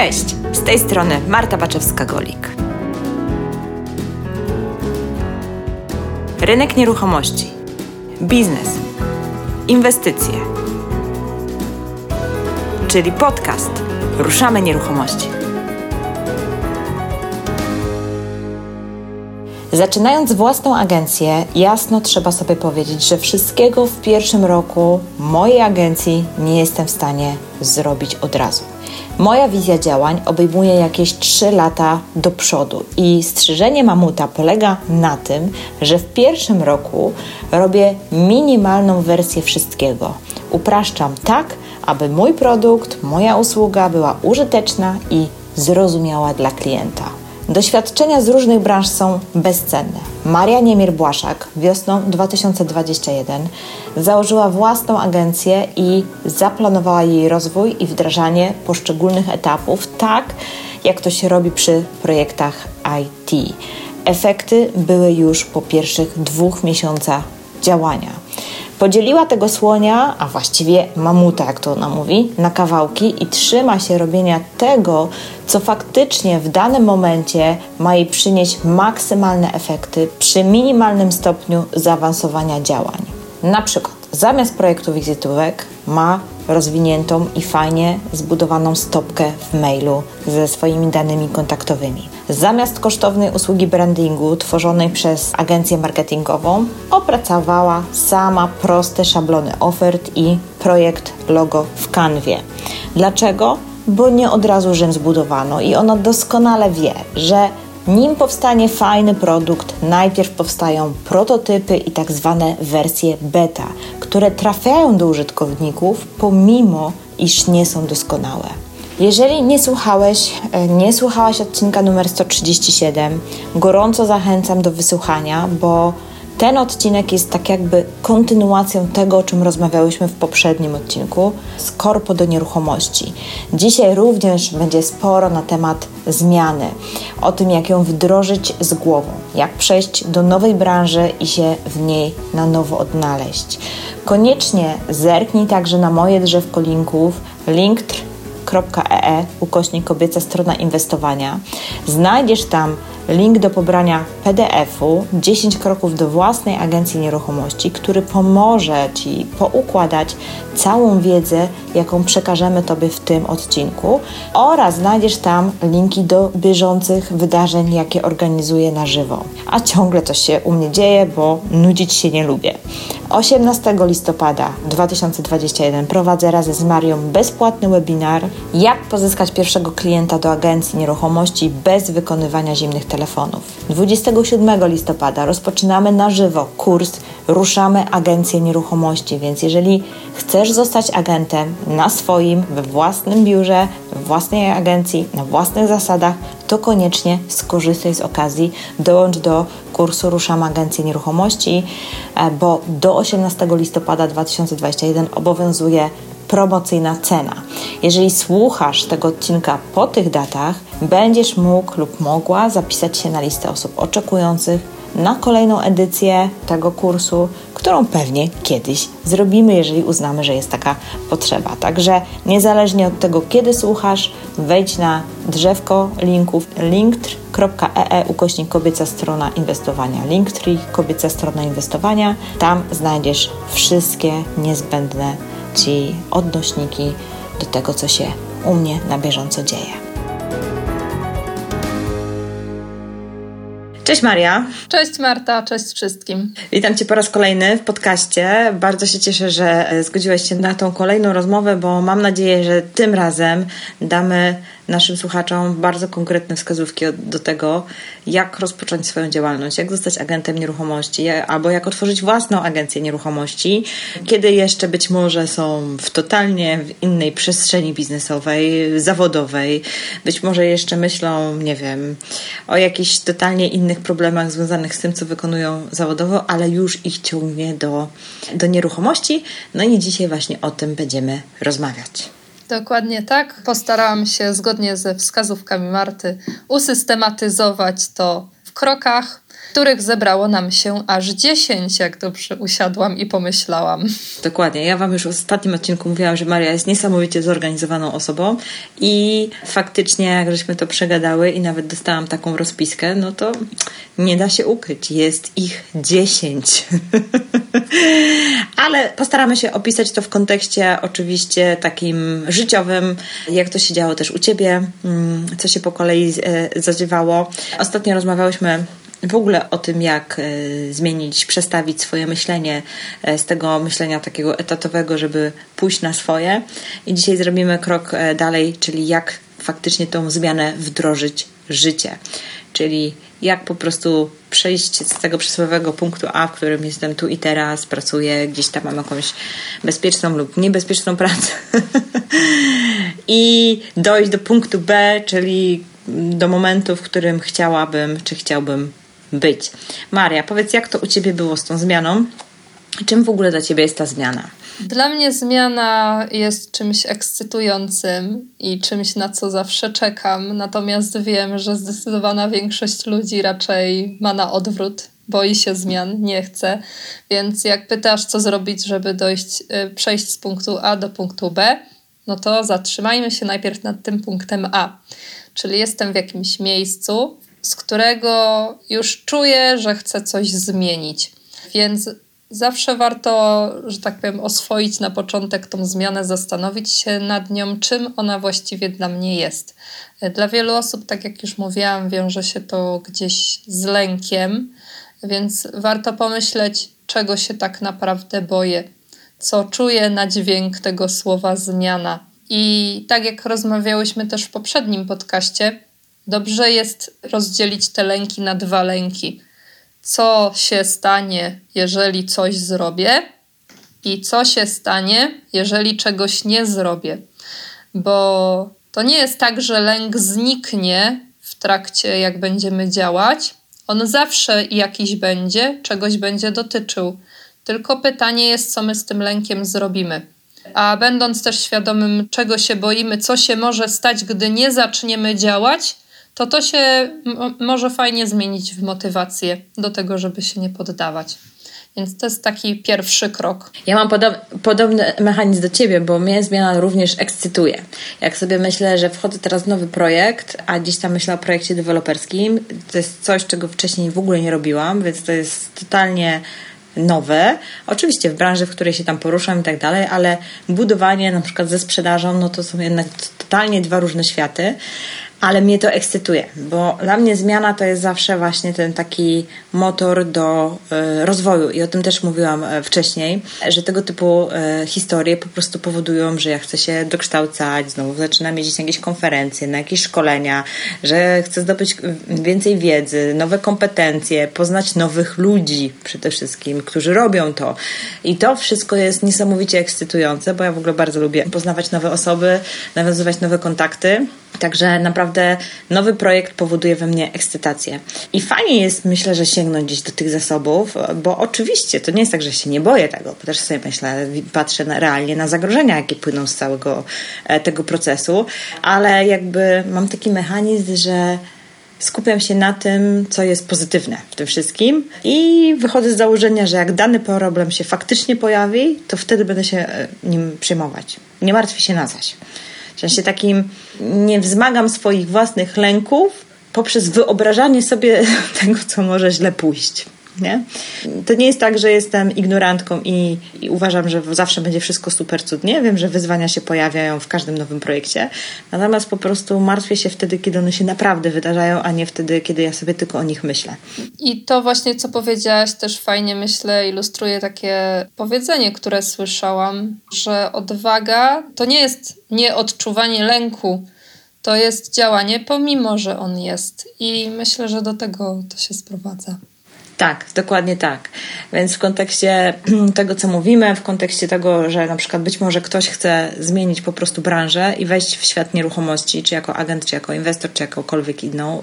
Cześć, z tej strony Marta Baczewska-Golik. Rynek nieruchomości, biznes, inwestycje, czyli podcast Ruszamy Nieruchomości. Zaczynając własną agencję, jasno trzeba sobie powiedzieć, że wszystkiego w pierwszym roku mojej agencji nie jestem w stanie zrobić od razu. Moja wizja działań obejmuje jakieś 3 lata do przodu i strzyżenie mamuta polega na tym, że w pierwszym roku robię minimalną wersję wszystkiego. Upraszczam tak, aby mój produkt, moja usługa była użyteczna i zrozumiała dla klienta. Doświadczenia z różnych branż są bezcenne. Maria Niemir-Błaszak wiosną 2021 założyła własną agencję i zaplanowała jej rozwój i wdrażanie poszczególnych etapów, tak jak to się robi przy projektach IT. Efekty były już po pierwszych dwóch miesiącach działania. Podzieliła tego słonia, a właściwie mamuta, jak to ona mówi, na kawałki i trzyma się robienia tego, co faktycznie w danym momencie ma jej przynieść maksymalne efekty przy minimalnym stopniu zaawansowania działań. Na przykład, zamiast projektu wizytówek ma rozwiniętą i fajnie zbudowaną stopkę w mailu ze swoimi danymi kontaktowymi. Zamiast kosztownej usługi brandingu tworzonej przez agencję marketingową, opracowała sama proste szablony ofert i projekt logo w kanwie. Dlaczego? Bo nie od razu Rzym zbudowano i ona doskonale wie, że nim powstanie fajny produkt, najpierw powstają prototypy i tak zwane wersje beta, które trafiają do użytkowników pomimo iż nie są doskonałe. Jeżeli nie słuchałeś, e, nie słuchałaś odcinka numer 137, gorąco zachęcam do wysłuchania, bo ten odcinek jest tak jakby kontynuacją tego, o czym rozmawiałyśmy w poprzednim odcinku z korpo do nieruchomości. Dzisiaj również będzie sporo na temat zmiany, o tym, jak ją wdrożyć z głową, jak przejść do nowej branży i się w niej na nowo odnaleźć. Koniecznie zerknij także na moje drzewko linków linktr.ee ukośnik kobieca strona inwestowania. Znajdziesz tam link do pobrania PDF-u 10 kroków do własnej agencji nieruchomości, który pomoże Ci poukładać całą wiedzę, jaką przekażemy Tobie w tym odcinku oraz znajdziesz tam linki do bieżących wydarzeń, jakie organizuję na żywo. A ciągle coś się u mnie dzieje, bo nudzić się nie lubię. 18 listopada 2021 prowadzę razem z Marią bezpłatny webinar Jak pozyskać pierwszego klienta do agencji nieruchomości bez wykonywania zimnych telefonów. 27 listopada rozpoczynamy na żywo kurs Ruszamy Agencję Nieruchomości, więc jeżeli chcesz zostać agentem na swoim, we własnym biurze, we własnej agencji, na własnych zasadach, to koniecznie skorzystaj z okazji, dołącz do kursu Ruszamy Agencję Nieruchomości, e, bo do 18 listopada 2021 obowiązuje promocyjna cena. Jeżeli słuchasz tego odcinka po tych datach, będziesz mógł lub mogła zapisać się na listę osób oczekujących na kolejną edycję tego kursu, którą pewnie kiedyś zrobimy, jeżeli uznamy, że jest taka potrzeba. Także niezależnie od tego, kiedy słuchasz, wejdź na drzewko linków linktr.ee ukośnik kobieca strona inwestowania. Linktree kobieca strona inwestowania. Tam znajdziesz wszystkie niezbędne Ci odnośniki do tego, co się u mnie na bieżąco dzieje. Cześć Maria. Cześć Marta, cześć wszystkim. Witam Cię po raz kolejny w podcaście. Bardzo się cieszę, że zgodziłaś się na tą kolejną rozmowę, bo mam nadzieję, że tym razem damy naszym słuchaczom bardzo konkretne wskazówki do tego, jak rozpocząć swoją działalność, jak zostać agentem nieruchomości, albo jak otworzyć własną agencję nieruchomości, kiedy jeszcze być może są w totalnie innej przestrzeni biznesowej, zawodowej, być może jeszcze myślą, nie wiem, o jakichś totalnie innych problemach związanych z tym, co wykonują zawodowo, ale już ich ciągnie do, do nieruchomości. No i dzisiaj właśnie o tym będziemy rozmawiać. Dokładnie tak. Postarałam się zgodnie ze wskazówkami Marty usystematyzować to w krokach, których zebrało nam się aż 10, jak dobrze usiadłam i pomyślałam. Dokładnie. Ja Wam już w ostatnim odcinku mówiłam, że Maria jest niesamowicie zorganizowaną osobą i faktycznie, jak żeśmy to przegadały i nawet dostałam taką rozpiskę, no to nie da się ukryć. Jest ich 10. Ale postaramy się opisać to w kontekście oczywiście takim życiowym, jak to się działo też u Ciebie, mm, co się po kolei e, zadziewało. Ostatnio rozmawiałyśmy w ogóle o tym, jak e, zmienić, przestawić swoje myślenie e, z tego myślenia takiego etatowego, żeby pójść na swoje. I dzisiaj zrobimy krok dalej, czyli jak faktycznie tą zmianę wdrożyć życie. Czyli jak po prostu przejść z tego przysłowiowego punktu A, w którym jestem tu i teraz, pracuję, gdzieś tam mam jakąś bezpieczną lub niebezpieczną pracę i dojść do punktu B, czyli do momentu, w którym chciałabym, czy chciałbym być. Maria, powiedz, jak to u Ciebie było z tą zmianą? Czym w ogóle dla Ciebie jest ta zmiana? Dla mnie zmiana jest czymś ekscytującym i czymś, na co zawsze czekam. Natomiast wiem, że zdecydowana większość ludzi raczej ma na odwrót, boi się zmian, nie chce. Więc jak pytasz, co zrobić, żeby dojść, y, przejść z punktu A do punktu B, no to zatrzymajmy się najpierw nad tym punktem A. Czyli jestem w jakimś miejscu, z którego już czuję, że chcę coś zmienić. Więc Zawsze warto, że tak powiem, oswoić na początek tą zmianę, zastanowić się nad nią, czym ona właściwie dla mnie jest. Dla wielu osób, tak jak już mówiłam, wiąże się to gdzieś z lękiem, więc warto pomyśleć, czego się tak naprawdę boję, co czuję na dźwięk tego słowa zmiana. I tak jak rozmawiałyśmy też w poprzednim podcaście, dobrze jest rozdzielić te lęki na dwa lęki co się stanie, jeżeli coś zrobię, i co się stanie, jeżeli czegoś nie zrobię. Bo to nie jest tak, że lęk zniknie w trakcie, jak będziemy działać. On zawsze jakiś będzie, czegoś będzie dotyczył. Tylko pytanie jest, co my z tym lękiem zrobimy. A będąc też świadomym, czego się boimy, co się może stać, gdy nie zaczniemy działać, to to się może fajnie zmienić w motywację do tego, żeby się nie poddawać. Więc to jest taki pierwszy krok. Ja mam podob podobny mechanizm do ciebie, bo mnie zmiana również ekscytuje. Jak sobie myślę, że wchodzę teraz w nowy projekt, a dziś tam myślę o projekcie deweloperskim, to jest coś, czego wcześniej w ogóle nie robiłam, więc to jest totalnie nowe. Oczywiście w branży, w której się tam poruszam i tak dalej, ale budowanie na przykład ze sprzedażą, no to są jednak totalnie dwa różne światy ale mnie to ekscytuje, bo dla mnie zmiana to jest zawsze właśnie ten taki motor do y, rozwoju i o tym też mówiłam e, wcześniej, że tego typu y, historie po prostu powodują, że ja chcę się dokształcać, znowu zaczynam jeździć na jakieś konferencje, na jakieś szkolenia, że chcę zdobyć więcej wiedzy, nowe kompetencje, poznać nowych ludzi przede wszystkim, którzy robią to. I to wszystko jest niesamowicie ekscytujące, bo ja w ogóle bardzo lubię poznawać nowe osoby, nawiązywać nowe kontakty. Także naprawdę nowy projekt powoduje we mnie ekscytację. I fajnie jest, myślę, że sięgnąć gdzieś do tych zasobów, bo oczywiście to nie jest tak, że się nie boję tego, bo też sobie myślę, patrzę na, realnie na zagrożenia, jakie płyną z całego e, tego procesu, ale jakby mam taki mechanizm, że skupiam się na tym, co jest pozytywne w tym wszystkim i wychodzę z założenia, że jak dany problem się faktycznie pojawi, to wtedy będę się e, nim przejmować. Nie martwię się na zaś. W sensie takim nie wzmagam swoich własnych lęków poprzez wyobrażanie sobie tego, co może źle pójść. Nie? To nie jest tak, że jestem ignorantką i, i, uważam, że zawsze będzie wszystko super cudnie. Wiem, że wyzwania się pojawiają w każdym nowym projekcie, natomiast po prostu martwię się wtedy, kiedy one się naprawdę wydarzają, a nie wtedy, kiedy ja sobie tylko o nich myślę. I to właśnie, co powiedziałaś, też fajnie myślę, ilustruje takie powiedzenie, które słyszałam, że odwaga to nie jest nieodczuwanie lęku, to jest działanie pomimo, że on jest. I myślę, że do tego to się sprowadza. Tak, dokładnie tak. Więc w kontekście tego, co mówimy, w kontekście tego, że na przykład być może ktoś chce zmienić po prostu branżę i wejść w świat nieruchomości, czy jako agent, czy jako inwestor, czy jakąkolwiek inną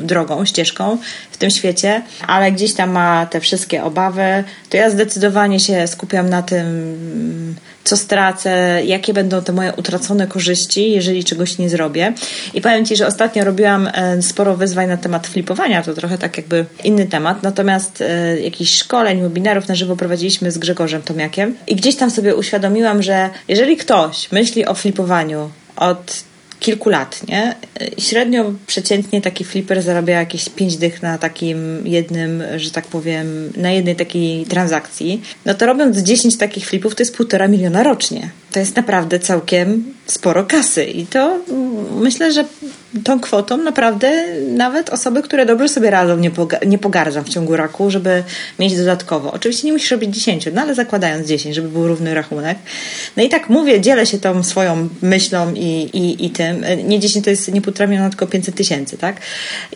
y, drogą, ścieżką w tym świecie, ale gdzieś tam ma te wszystkie obawy, to ja zdecydowanie się skupiam na tym, co stracę, jakie będą te moje utracone korzyści, jeżeli czegoś nie zrobię. I powiem Ci, że ostatnio robiłam e, sporo wyzwań na temat flipowania, to trochę tak jakby inny temat, natomiast e, jakichś szkoleń, webinarów na żywo prowadziliśmy z Grzegorzem Tomiakiem i gdzieś tam sobie uświadomiłam, że jeżeli ktoś myśli o flipowaniu od kilku lat, nie? Średnio przeciętnie taki flipper zarabia jakieś 5 dych na takim jednym, że tak powiem, na jednej takiej transakcji. No to robiąc 10 takich flipów, to jest półtora miliona rocznie. To jest naprawdę całkiem sporo kasy i to myślę, że tą kwotą naprawdę nawet osoby, które dobrze sobie radzą, nie, poga- nie w ciągu roku, żeby mieć dodatkowo. Oczywiście nie musisz robić 10, no ale zakładając 10, żeby był równy rachunek. No i tak mówię, dzielę się tą swoją myślą i, i, i tym. Nie 10 to jest nie półtora miliona, tylko 500 tysięcy, tak?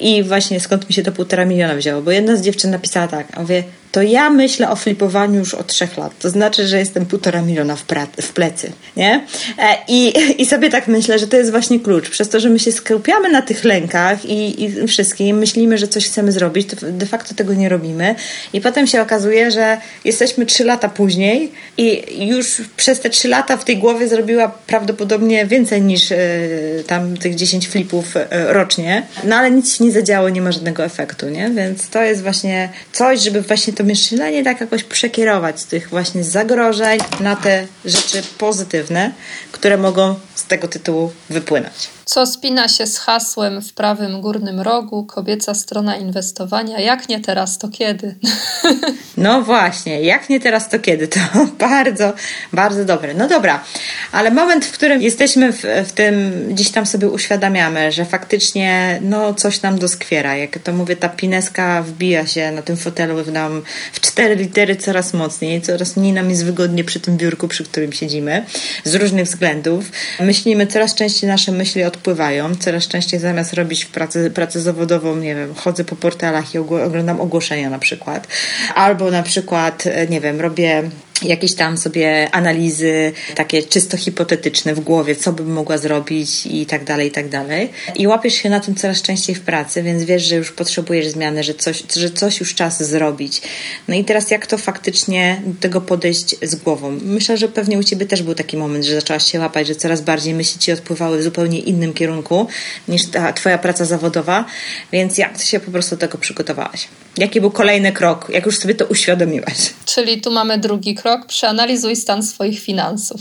I właśnie skąd mi się to półtora miliona wzięło? Bo jedna z dziewczyn napisała tak, mówię, to ja myślę o flipowaniu już od trzech lat. To znaczy, że jestem półtora miliona w, pra- w plecy, nie? E, I, I sobie tak myślę, że to jest właśnie klucz. Przez to, że my się skupiamy na tych lękach i, i wszystkim, myślimy, że coś chcemy zrobić, to de facto tego nie robimy. I potem się okazuje, że jesteśmy trzy lata później i już przez te trzy lata w tej głowie zrobiła prawdopodobnie więcej niż y, tam tych 10 flipów y, rocznie. No ale nic się nie zadziało, nie ma żadnego efektu, nie? Więc to jest właśnie coś, żeby właśnie to myślenie tak jakoś przekierować z tych właśnie zagrożeń na te rzeczy pozytywne, które mogą z tego tytułu wypłynąć co spina się z hasłem w prawym górnym rogu, kobieca strona inwestowania. Jak nie teraz, to kiedy? No właśnie, jak nie teraz, to kiedy? To bardzo, bardzo dobre. No dobra, ale moment, w którym jesteśmy w, w tym, gdzieś tam sobie uświadamiamy, że faktycznie no, coś nam doskwiera. Jak to mówię, ta pineska wbija się na tym fotelu w nam w cztery litery coraz mocniej, coraz mniej nam jest wygodnie przy tym biurku, przy którym siedzimy, z różnych względów. Myślimy coraz częściej nasze myśli odpływają. Coraz częściej zamiast robić pracę, pracę zawodową, nie wiem, chodzę po portalach i oglądam ogłoszenia na przykład. Albo na przykład, e, nie wiem, robię jakieś tam sobie analizy takie czysto hipotetyczne w głowie, co bym mogła zrobić i tak dalej, i tak dalej. I łapiesz się na tym coraz częściej w pracy, więc wiesz, że już potrzebujesz zmiany, że coś, że coś już czas zrobić. No i teraz jak to faktycznie do tego podejść z głową? Myślę, że pewnie u Ciebie też był taki moment, że zaczęłaś się łapać, że coraz bardziej myśli Ci odpływały w zupełnie innym kierunku niż ta Twoja praca zawodowa, więc jak Ty się po prostu do tego przygotowałaś? Jaki był kolejny krok, jak już sobie to uświadomiłaś? Czyli tu mamy drugi krok, przeanalizuj stan swoich finansów.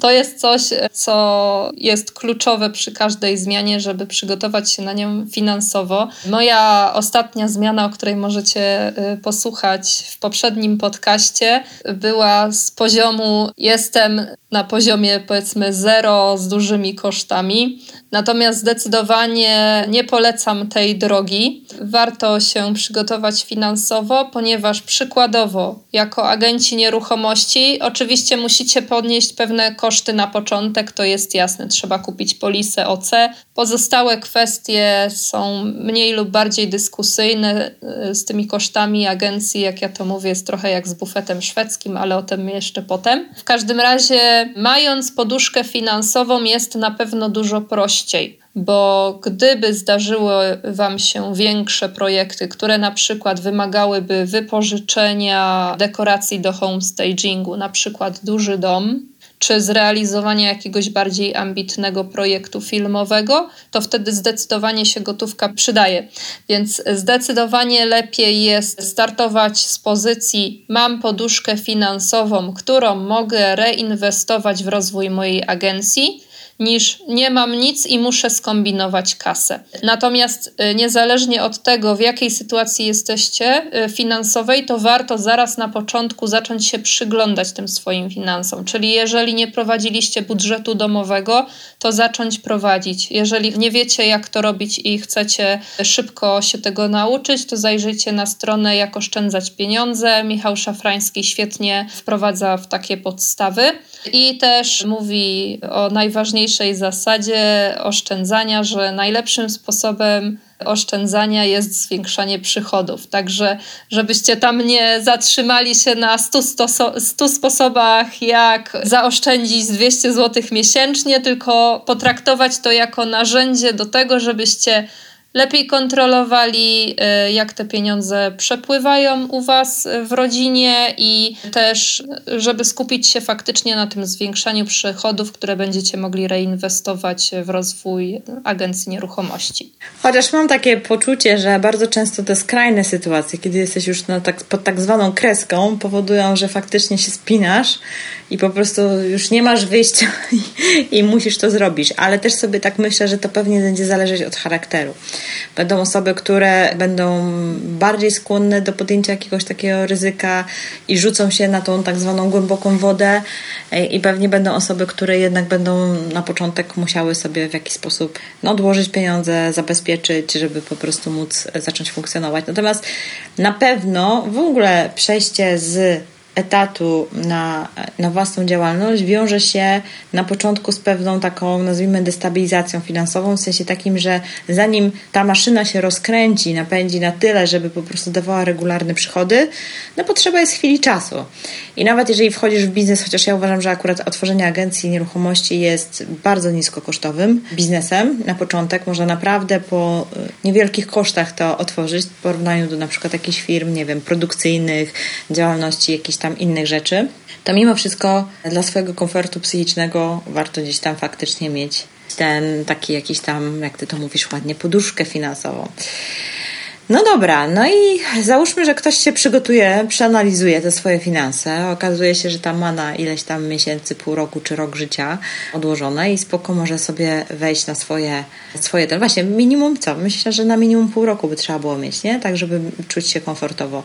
To jest coś, co jest kluczowe przy każdej zmianie, żeby przygotować się na nią finansowo. Moja ostatnia zmiana, o której możecie y, posłuchać w poprzednim podcaście, była z poziomu jestem na poziomie powiedzmy zero z dużymi kosztami. Natomiast zdecydowanie nie polecam tej drogi. Warto się przygotować finansowo, ponieważ przykładowo, jako agenci nieruchomości, oczywiście musicie podnieść pewne koszty na początek, to jest jasne, trzeba kupić polisę OC. Pozostałe kwestie są mniej lub bardziej dyskusyjne y, z tymi kosztami agencji, jak ja to mówię, jest trochę jak z bufetem szwedzkim, ale o tym jeszcze potem. W każdym razie, mając poduszkę finansową, jest na pewno dużo prościej bo gdyby zdarzyły Wam się większe projekty, które na przykład wymagałyby wypożyczenia dekoracji do homestagingu, na przykład duży dom, czy zrealizowania jakiegoś bardziej ambitnego projektu filmowego, to wtedy zdecydowanie się gotówka przydaje. Więc zdecydowanie lepiej jest startować z pozycji: mam poduszkę finansową, którą mogę reinwestować w rozwój mojej agencji niż nie mam nic i muszę skombinować kasę. Natomiast y, niezależnie od tego, w jakiej sytuacji jesteście y, finansowej, to warto zaraz na początku zacząć się przyglądać tym swoim finansom. Czyli jeżeli nie prowadziliście budżetu domowego, to zacząć prowadzić. Jeżeli nie wiecie, jak to robić i chcecie szybko się tego nauczyć, to zajrzyjcie na stronę Jak oszczędzać pieniądze. Michał Szafrański świetnie wprowadza w takie podstawy i też mówi o najważniejszej zasadzie oszczędzania, że najlepszym sposobem oszczędzania jest zwiększanie przychodów. Także, żebyście tam nie zatrzymali się na 100, 100, 100 sposobach, jak zaoszczędzić 200 zł miesięcznie, tylko potraktować to jako narzędzie do tego, żebyście lepiej kontrolowali, y, jak te pieniądze przepływają u Was w rodzinie i też, żeby skupić się faktycznie na tym zwiększaniu przychodów, które będziecie mogli reinwestować w rozwój agencji nieruchomości. Chociaż mam takie poczucie, że bardzo często te skrajne sytuacje, kiedy jesteś już na tak, pod tak zwaną kreską, powodują, że faktycznie się spinasz i po prostu już nie masz wyjścia i, i musisz to zrobić. Ale też sobie tak myślę, że to pewnie będzie zależeć od charakteru. Będą osoby, które będą bardziej skłonne do podjęcia jakiegoś takiego ryzyka i rzucą się na tą tak zwaną głęboką wodę i pewnie będą osoby, które jednak będą na początek musiały sobie w jakiś sposób no, odłożyć pieniądze, zabezpieczyć, żeby po prostu móc zacząć funkcjonować. Natomiast na pewno w ogóle przejście z etatu na, na własną działalność wiąże się na początku z pewną taką, nazwijmy, destabilizacją finansową, w sensie takim, że zanim ta maszyna się rozkręci, napędzi na tyle, żeby po prostu dawała regularne przychody, no potrzeba jest chwili czasu. I nawet jeżeli wchodzisz w biznes, chociaż ja uważam, że akurat otworzenie agencji nieruchomości jest bardzo niskokosztowym biznesem na początek, można naprawdę po y, niewielkich kosztach to otworzyć w porównaniu do na przykład jakichś firm, nie wiem, produkcyjnych, działalności jakichś tam innych rzeczy, to mimo wszystko dla swojego komfortu psychicznego warto gdzieś tam faktycznie mieć ten taki jakiś tam, jak ty to mówisz ładnie, poduszkę finansową. No dobra, no i załóżmy, że ktoś się przygotuje, przeanalizuje te swoje finanse. Okazuje się, że tam ma na ileś tam miesięcy, pół roku czy rok życia odłożone i spoko może sobie wejść na swoje, swoje ten właśnie minimum co? Myślę, że na minimum pół roku by trzeba było mieć, nie? Tak, żeby czuć się komfortowo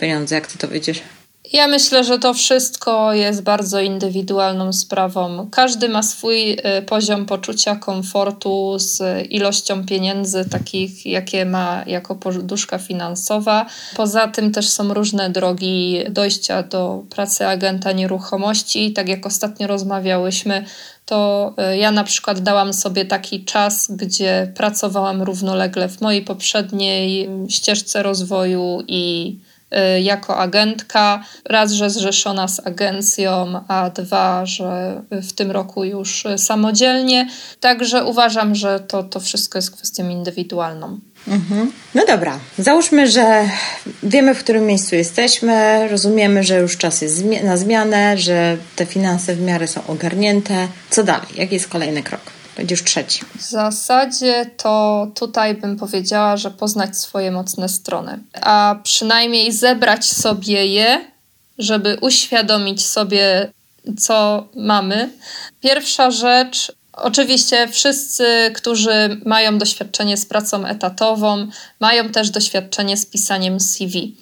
pieniądze. Jak ty to widzisz? Ja myślę, że to wszystko jest bardzo indywidualną sprawą. Każdy ma swój y, poziom poczucia komfortu z ilością pieniędzy, takich jakie ma jako poduszka finansowa. Poza tym też są różne drogi dojścia do pracy agenta nieruchomości. Tak jak ostatnio rozmawiałyśmy, to y, ja na przykład dałam sobie taki czas, gdzie pracowałam równolegle w mojej poprzedniej ścieżce rozwoju i Y, jako agentka. Raz, że zrzeszona z agencją, a dwa, że w tym roku już samodzielnie. Także uważam, że to, to wszystko jest kwestią indywidualną. Mhm. No dobra, załóżmy, że wiemy, w którym miejscu jesteśmy, rozumiemy, że już czas jest na zmianę, że te finanse w miarę są ogarnięte. Co dalej? Jaki jest kolejny krok? Będziesz trzeci. W zasadzie to tutaj bym powiedziała, że poznać swoje mocne strony, a przynajmniej zebrać sobie je, żeby uświadomić sobie, co mamy. Pierwsza rzecz, Oczywiście wszyscy, którzy mają doświadczenie z pracą etatową, mają też doświadczenie z pisaniem CV.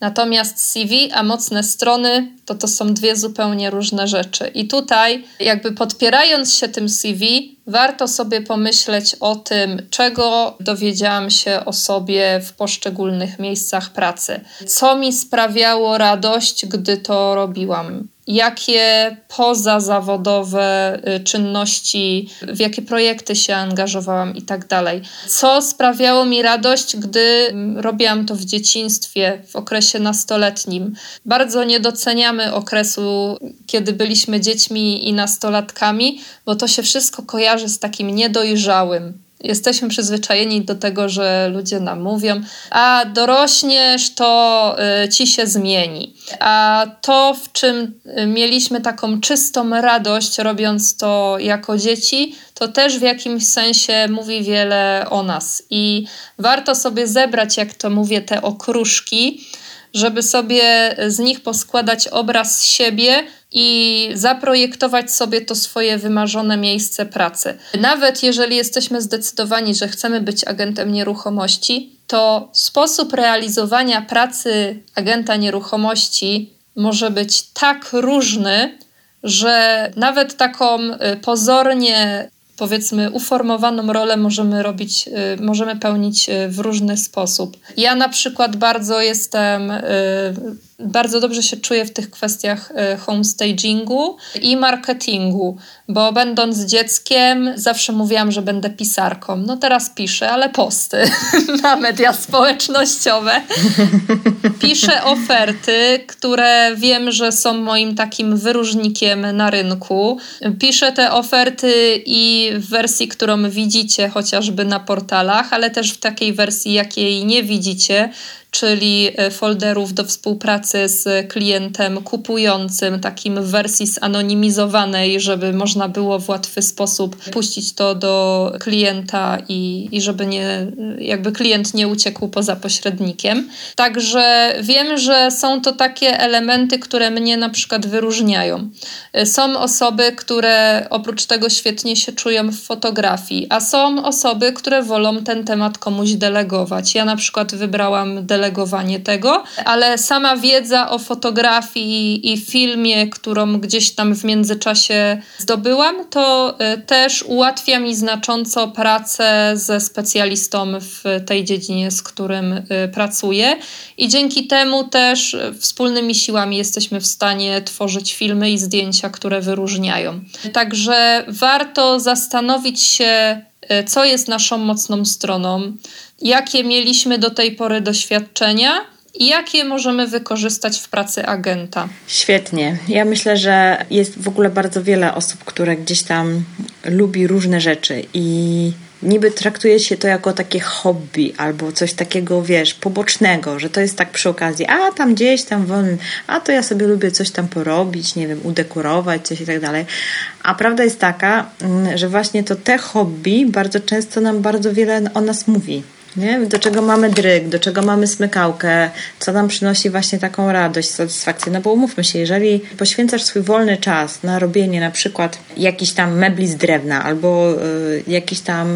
Natomiast CV, a mocne strony to to są dwie zupełnie różne rzeczy. I tutaj, jakby podpierając się tym CV, warto sobie pomyśleć o tym, czego dowiedziałam się o sobie w poszczególnych miejscach pracy. Co mi sprawiało radość, gdy to robiłam jakie pozazawodowe y, czynności, w jakie projekty się angażowałam i tak dalej. Co sprawiało mi radość, gdy mm, robiłam to w dzieciństwie, w okresie nastoletnim. Bardzo nie doceniamy okresu, kiedy byliśmy dziećmi i nastolatkami, bo to się wszystko kojarzy z takim niedojrzałym Jesteśmy przyzwyczajeni do tego, że ludzie nam mówią, a dorośniesz, to y, ci się zmieni. A to, w czym y, mieliśmy taką czystą radość, robiąc to jako dzieci, to też w jakimś sensie mówi wiele o nas. I warto sobie zebrać, jak to mówię, te okruszki, żeby sobie z nich poskładać obraz siebie i zaprojektować sobie to swoje wymarzone miejsce pracy. Nawet jeżeli jesteśmy zdecydowani, że chcemy być agentem nieruchomości, to sposób realizowania pracy agenta nieruchomości może być tak różny, że nawet taką y, pozornie powiedzmy uformowaną rolę możemy robić, y, możemy pełnić y, w różny sposób. Ja na przykład bardzo jestem bardzo dobrze się czuję w tych kwestiach e, homestagingu i marketingu, bo będąc dzieckiem zawsze mówiłam, że będę pisarką. No teraz piszę, ale posty na media społecznościowe. Piszę oferty, które wiem, że są moim takim wyróżnikiem na rynku. Piszę te oferty i w wersji, którą widzicie chociażby na portalach, ale też w takiej wersji, jakiej nie widzicie, czyli e, folderów do współpracy z klientem kupującym, takim w wersji zanonimizowanej, żeby można było w łatwy sposób puścić to do klienta i, i żeby nie, jakby klient nie uciekł poza pośrednikiem. Także wiem, że są to takie elementy, które mnie na przykład wyróżniają. E, są osoby, które oprócz tego świetnie się czują w fotografii, a są osoby, które wolą ten temat komuś delegować. Ja na przykład wybrałam delegację delegowanie tego, ale sama wiedza o fotografii i filmie, którą gdzieś tam w międzyczasie zdobyłam, to e, też ułatwia mi znacząco pracę ze specjalistą w tej dziedzinie, z którym e, pracuję. I dzięki temu też wspólnymi siłami jesteśmy w stanie tworzyć filmy i zdjęcia, które wyróżniają. Także warto zastanowić się, co jest naszą mocną stroną, jakie mieliśmy do tej pory doświadczenia i jakie możemy wykorzystać w pracy agenta. Świetnie. Ja myślę, że jest w ogóle bardzo wiele osób, które gdzieś tam lubi różne rzeczy i niby traktuje się to jako takie hobby albo coś takiego, wiesz, pobocznego, że to jest tak przy okazji, a tam gdzieś tam wolny, a to ja sobie lubię coś tam porobić, nie wiem, udekorować, coś i tak dalej. A prawda jest taka, mm, że właśnie to te hobby bardzo często nam bardzo wiele o nas mówi. Nie? Do czego mamy dryg, do czego mamy smykałkę, co nam przynosi właśnie taką radość, satysfakcję. No bo umówmy się, jeżeli poświęcasz swój wolny czas na robienie na przykład jakichś tam mebli z drewna albo y, jakichś tam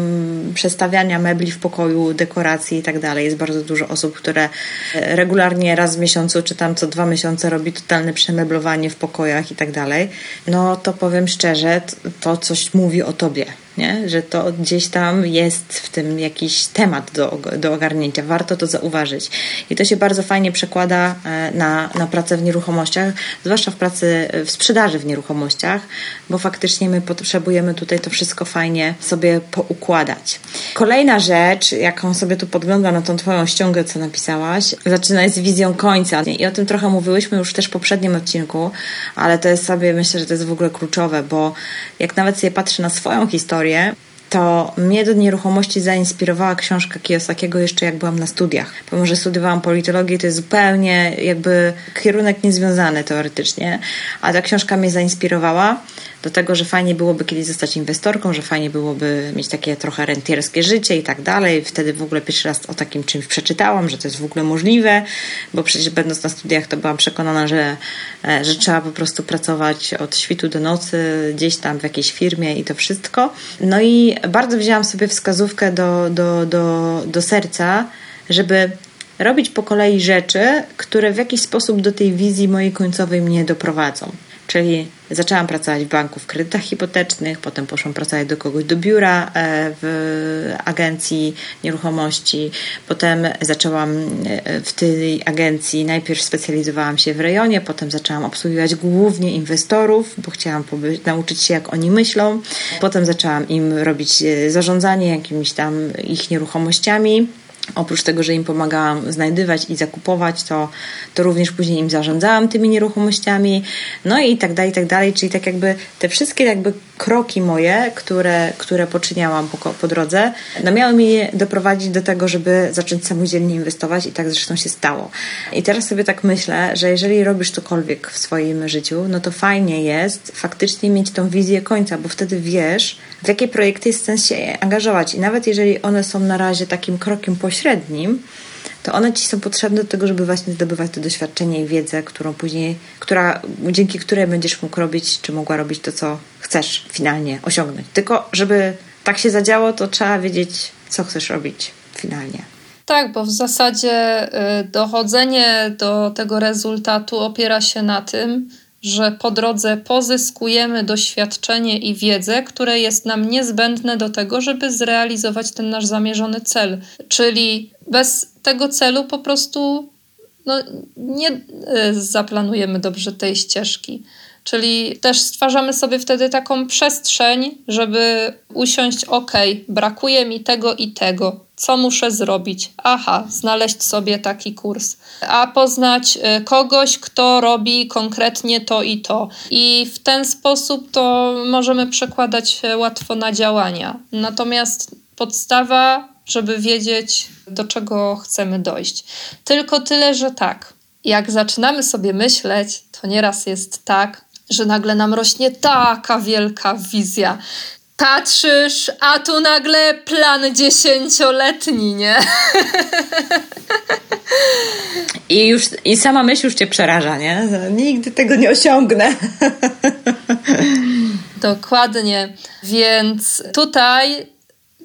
przestawiania mebli w pokoju, dekoracji i tak dalej. Jest bardzo dużo osób, które e, regularnie raz w miesiącu czy tam co dwa miesiące robi totalne przemeblowanie w pokojach i tak dalej. No to powiem szczerze, to coś mówi o tobie nie? że to gdzieś tam jest w tym jakiś temat do, do ogarnięcia. Warto to zauważyć. I to się bardzo fajnie przekłada e, na, na pracę w nieruchomościach, zwłaszcza w pracy w sprzedaży w nieruchomościach, bo faktycznie my potrzebujemy tutaj to wszystko fajnie sobie poukładać. Kolejna rzecz, jaką sobie tu podglądam na tą Twoją ściągę, co napisałaś, zaczyna z wizją końca. I o tym trochę mówiłyśmy już też w poprzednim odcinku, ale to jest sobie, myślę, że to jest w ogóle kluczowe, bo jak nawet sobie patrzę na swoją historię, historię, to mnie do nieruchomości zainspirowała książka Kiyosakiego jeszcze jak byłam na studiach. Pomimo, że studiowałam politologię, to jest zupełnie jakby kierunek niezwiązany teoretycznie, a ta książka mnie zainspirowała do tego, że fajnie byłoby kiedyś zostać inwestorką, że fajnie byłoby mieć takie trochę rentierskie życie i tak dalej. Wtedy w ogóle pierwszy raz o takim czymś przeczytałam, że to jest w ogóle możliwe, bo przecież będąc na studiach to byłam przekonana, że, e, że trzeba po prostu pracować od świtu do nocy gdzieś tam w jakiejś firmie i to wszystko. No i bardzo wzięłam sobie wskazówkę do, do, do, do serca, żeby robić po kolei rzeczy, które w jakiś sposób do tej wizji mojej końcowej mnie doprowadzą. Czyli zaczęłam pracować w banku w kredytach hipotecznych, potem poszłam pracować do kogoś do biura e, w agencji nieruchomości, potem zaczęłam e, w tej agencji, najpierw specjalizowałam się w rejonie, potem zaczęłam obsługiwać głównie inwestorów, bo chciałam nauczyć się jak oni myślą, potem zaczęłam im robić e, zarządzanie jakimiś tam ich nieruchomościami Oprócz tego, że im pomagałam znajdywać i zakupować, to, to również później im zarządzałam tymi nieruchomościami, no i tak dalej, i tak dalej. Czyli tak jakby te wszystkie jakby kroki moje, które, które poczyniałam po, po drodze, no miały mnie doprowadzić do tego, żeby zacząć samodzielnie inwestować i tak zresztą się stało. I teraz sobie tak myślę, że jeżeli robisz cokolwiek w swoim życiu, no to fajnie jest faktycznie mieć tą wizję końca, bo wtedy wiesz, w jakie projekty jest sens się angażować. I nawet jeżeli one są na razie takim krokiem pośrednim, to one ci są potrzebne do tego, żeby właśnie zdobywać to doświadczenie i wiedzę, którą później, która, dzięki której będziesz mógł robić, czy mogła robić to, co chcesz finalnie osiągnąć. Tylko, żeby tak się zadziało, to trzeba wiedzieć, co chcesz robić finalnie. Tak, bo w zasadzie y, dochodzenie do tego rezultatu opiera się na tym, że po drodze pozyskujemy doświadczenie i wiedzę, które jest nam niezbędne do tego, żeby zrealizować ten nasz zamierzony cel. Czyli bez tego celu po prostu no, nie y, zaplanujemy dobrze tej ścieżki. Czyli też stwarzamy sobie wtedy taką przestrzeń, żeby usiąść, ok, brakuje mi tego i tego. Co muszę zrobić? Aha, znaleźć sobie taki kurs. A poznać y, kogoś, kto robi konkretnie to i to. I w ten sposób to możemy przekładać łatwo na działania. Natomiast podstawa, żeby wiedzieć, do czego chcemy dojść. Tylko tyle, że tak. Jak zaczynamy sobie myśleć, to nieraz jest tak, że nagle nam rośnie taka wielka wizja. Patrzysz, a tu nagle plan dziesięcioletni, nie? I już i sama myśl już cię przeraża, nie? Nigdy tego nie osiągnę. Dokładnie. Więc tutaj,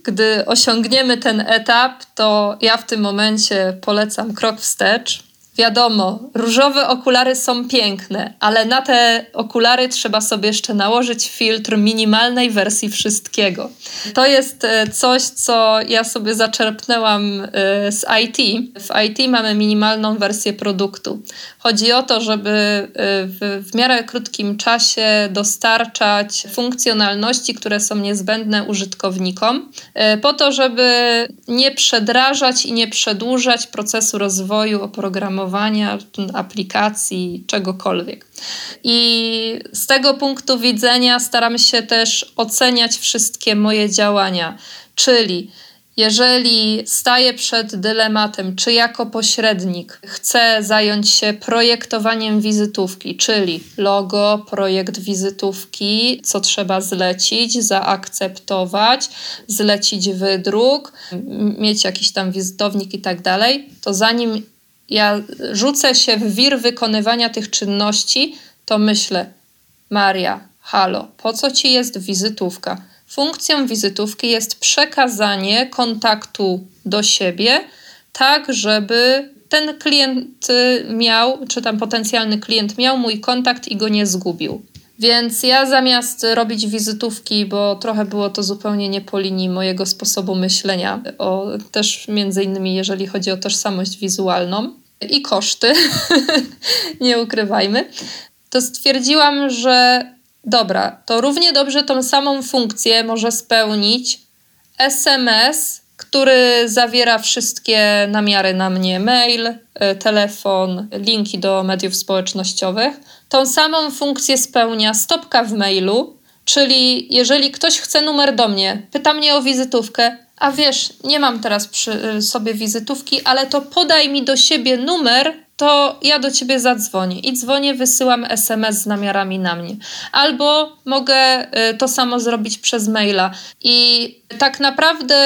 gdy osiągniemy ten etap, to ja w tym momencie polecam krok wstecz Wiadomo, różowe okulary są piękne, ale na te okulary trzeba sobie jeszcze nałożyć filtr minimalnej wersji wszystkiego. To jest e, coś, co ja sobie zaczerpnęłam e, z IT. W IT mamy minimalną wersję produktu. Chodzi o to, żeby e, w, w miarę krótkim czasie dostarczać funkcjonalności, które są niezbędne użytkownikom, po to, żeby nie przedrażać i nie przedłużać procesu rozwoju oprogramowania programowania, aplikacji, czegokolwiek. I z tego punktu widzenia staram się też oceniać wszystkie moje działania, czyli jeżeli staję przed dylematem, czy jako pośrednik chcę zająć się projektowaniem wizytówki, czyli logo, projekt wizytówki, co trzeba zlecić, zaakceptować, zlecić wydruk, mieć jakiś tam wizytownik i tak dalej, to zanim ja rzucę się w wir wykonywania tych czynności, to myślę, Maria, halo, po co ci jest wizytówka? Funkcją wizytówki jest przekazanie kontaktu do siebie, tak żeby ten klient miał, czy tam potencjalny klient miał mój kontakt i go nie zgubił. Więc ja zamiast robić wizytówki, bo trochę było to zupełnie nie po linii mojego sposobu myślenia, o, też między innymi jeżeli chodzi o tożsamość wizualną, i koszty, nie ukrywajmy, to stwierdziłam, że dobra, to równie dobrze tą samą funkcję może spełnić SMS, który zawiera wszystkie namiary na mnie mail, e, telefon, linki do mediów społecznościowych. Tą samą funkcję spełnia stopka w mailu, czyli jeżeli ktoś chce numer do mnie, pyta mnie o wizytówkę, a wiesz, nie mam teraz przy y, sobie wizytówki, ale to podaj mi do siebie numer, to ja do ciebie zadzwonię i dzwonię, wysyłam SMS z namiarami na mnie. Albo mogę y, to samo zrobić przez maila. I tak naprawdę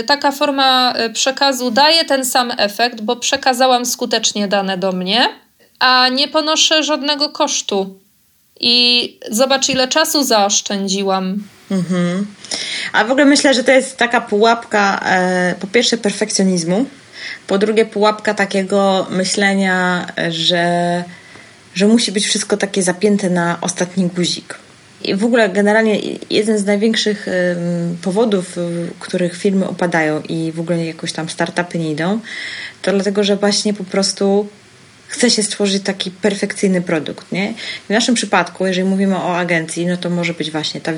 y, taka forma przekazu daje ten sam efekt, bo przekazałam skutecznie dane do mnie, a nie ponoszę żadnego kosztu. I zobacz, ile czasu zaoszczędziłam. Mhm. A w ogóle myślę, że to jest taka pułapka, e, po pierwsze, perfekcjonizmu, po drugie, pułapka takiego myślenia, że, że musi być wszystko takie zapięte na ostatni guzik. I w ogóle generalnie jeden z największych powodów, których firmy opadają i w ogóle jakoś tam startupy nie idą, to dlatego, że właśnie po prostu chce się stworzyć taki perfekcyjny produkt. Nie? W naszym przypadku, jeżeli mówimy o agencji, no to może być właśnie ta,